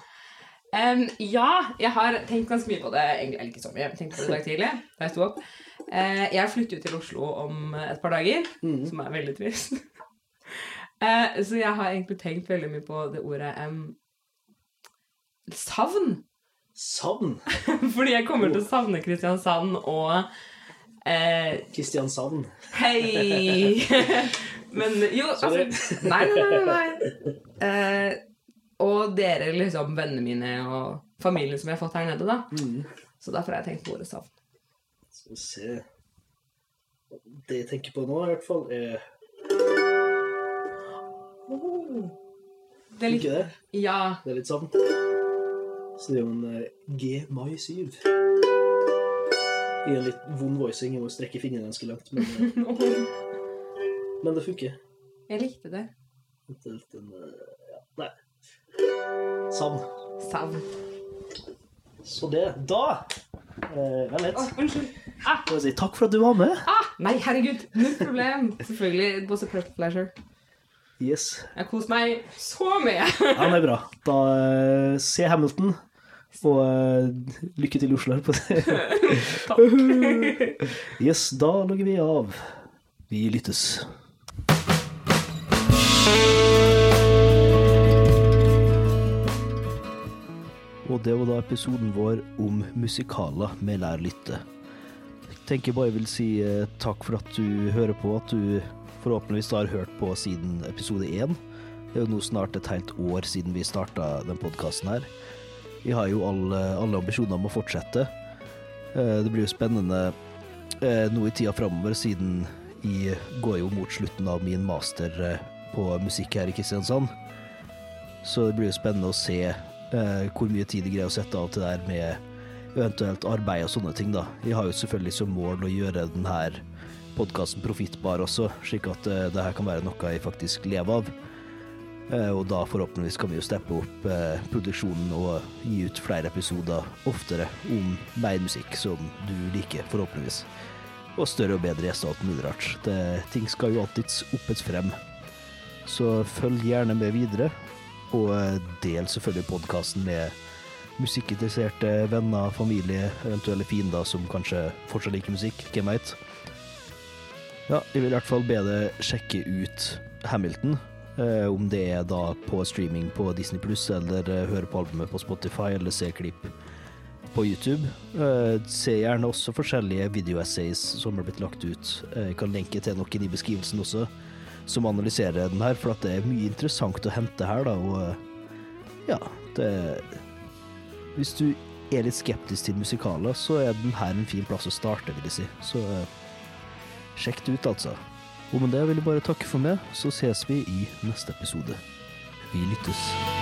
Um, ja, jeg har tenkt ganske mye på det. Egentlig eller ikke så mye. Jeg tenkte på det i dag tidlig (laughs) da jeg sto opp. Uh, jeg flytter jo til Oslo om et par dager, som er veldig trist. uh, (laughs) så jeg har egentlig tenkt veldig mye på det ordet um, savn. Savn. (laughs) Fordi jeg kommer til å savne Kristiansand og Kristiansand. Uh, Hei! Men jo, altså Nei, nei, nei. nei. Eh, og dere, liksom, vennene mine og familien som jeg har fått her nede, da. Så derfor har jeg tenkt på ordet savn. Skal vi se Det jeg tenker på nå, i hvert fall, er Det er litt, det? ja. Det er litt savn. Så det er jo en eh, G mai 7. I en litt vond voicing. Må strekke fingrene ganske langt, men, eh, (laughs) men det funker. Jeg likte det. Eventuelt en eh, ja, Nei. Savn. Savn. Så det Da eh, Vent litt. Oh, unnskyld. Ah, si takk for at du var med. ah, nei, herregud. Null problem. Selvfølgelig. It was a pleasure. Yes. Jeg har kost meg så mye. Ja, det er bra. Da eh, se Hamilton. Og eh, lykke til i Oslo. (laughs) Takk. Yes, da logger vi av. Vi lyttes. Og det var da episoden vår om musikaler med Lær lytte. Jeg tenker bare jeg vil si eh, takk for at du hører på, at du forhåpentligvis har hørt på siden episode én. Det er jo nå snart et helt år siden vi starta den podkasten her. Vi har jo alle, alle ambisjoner om å fortsette. Eh, Det blir jo spennende eh, nå i tida framover, siden jeg går jo mot slutten av min master på musikk her i Kristiansand. Så det blir jo spennende å se eh, hvor mye tid de greier å sette av til det her med eventuelt arbeid og sånne ting, da. Jeg har jo selvfølgelig som mål å gjøre denne podkasten profittbar også, slik at eh, det her kan være noe jeg faktisk lever av. Eh, og da forhåpentligvis kan vi jo steppe opp eh, produksjonen og gi ut flere episoder oftere om mer musikk som du liker, forhåpentligvis. Og større og bedre gjester og alt mulig rart. Ting skal jo alltids oppes frem. Så følg gjerne med videre, og eh, del selvfølgelig podkasten med musikkinteresserte venner, familie, eventuelle fiender som kanskje fortsatt liker musikk. Hvem veit? Ja, jeg vil i hvert fall be deg sjekke ut Hamilton. Eh, om det er da på streaming på Disney Pluss, eller eh, høre på albumet på Spotify, eller se klipp på YouTube. Eh, se gjerne også forskjellige videoessays som har blitt lagt ut. Eh, jeg kan lenke til noen i beskrivelsen også, som analyserer den her, for det er mye interessant å hente her, da, og eh, ja, det Hvis du er litt skeptisk til musikaler, så er den her en fin plass å starte, vil jeg si. Så eh, sjekk det ut, altså. Og med det vil jeg bare takke for meg, så ses vi i neste episode. Vi lyttes.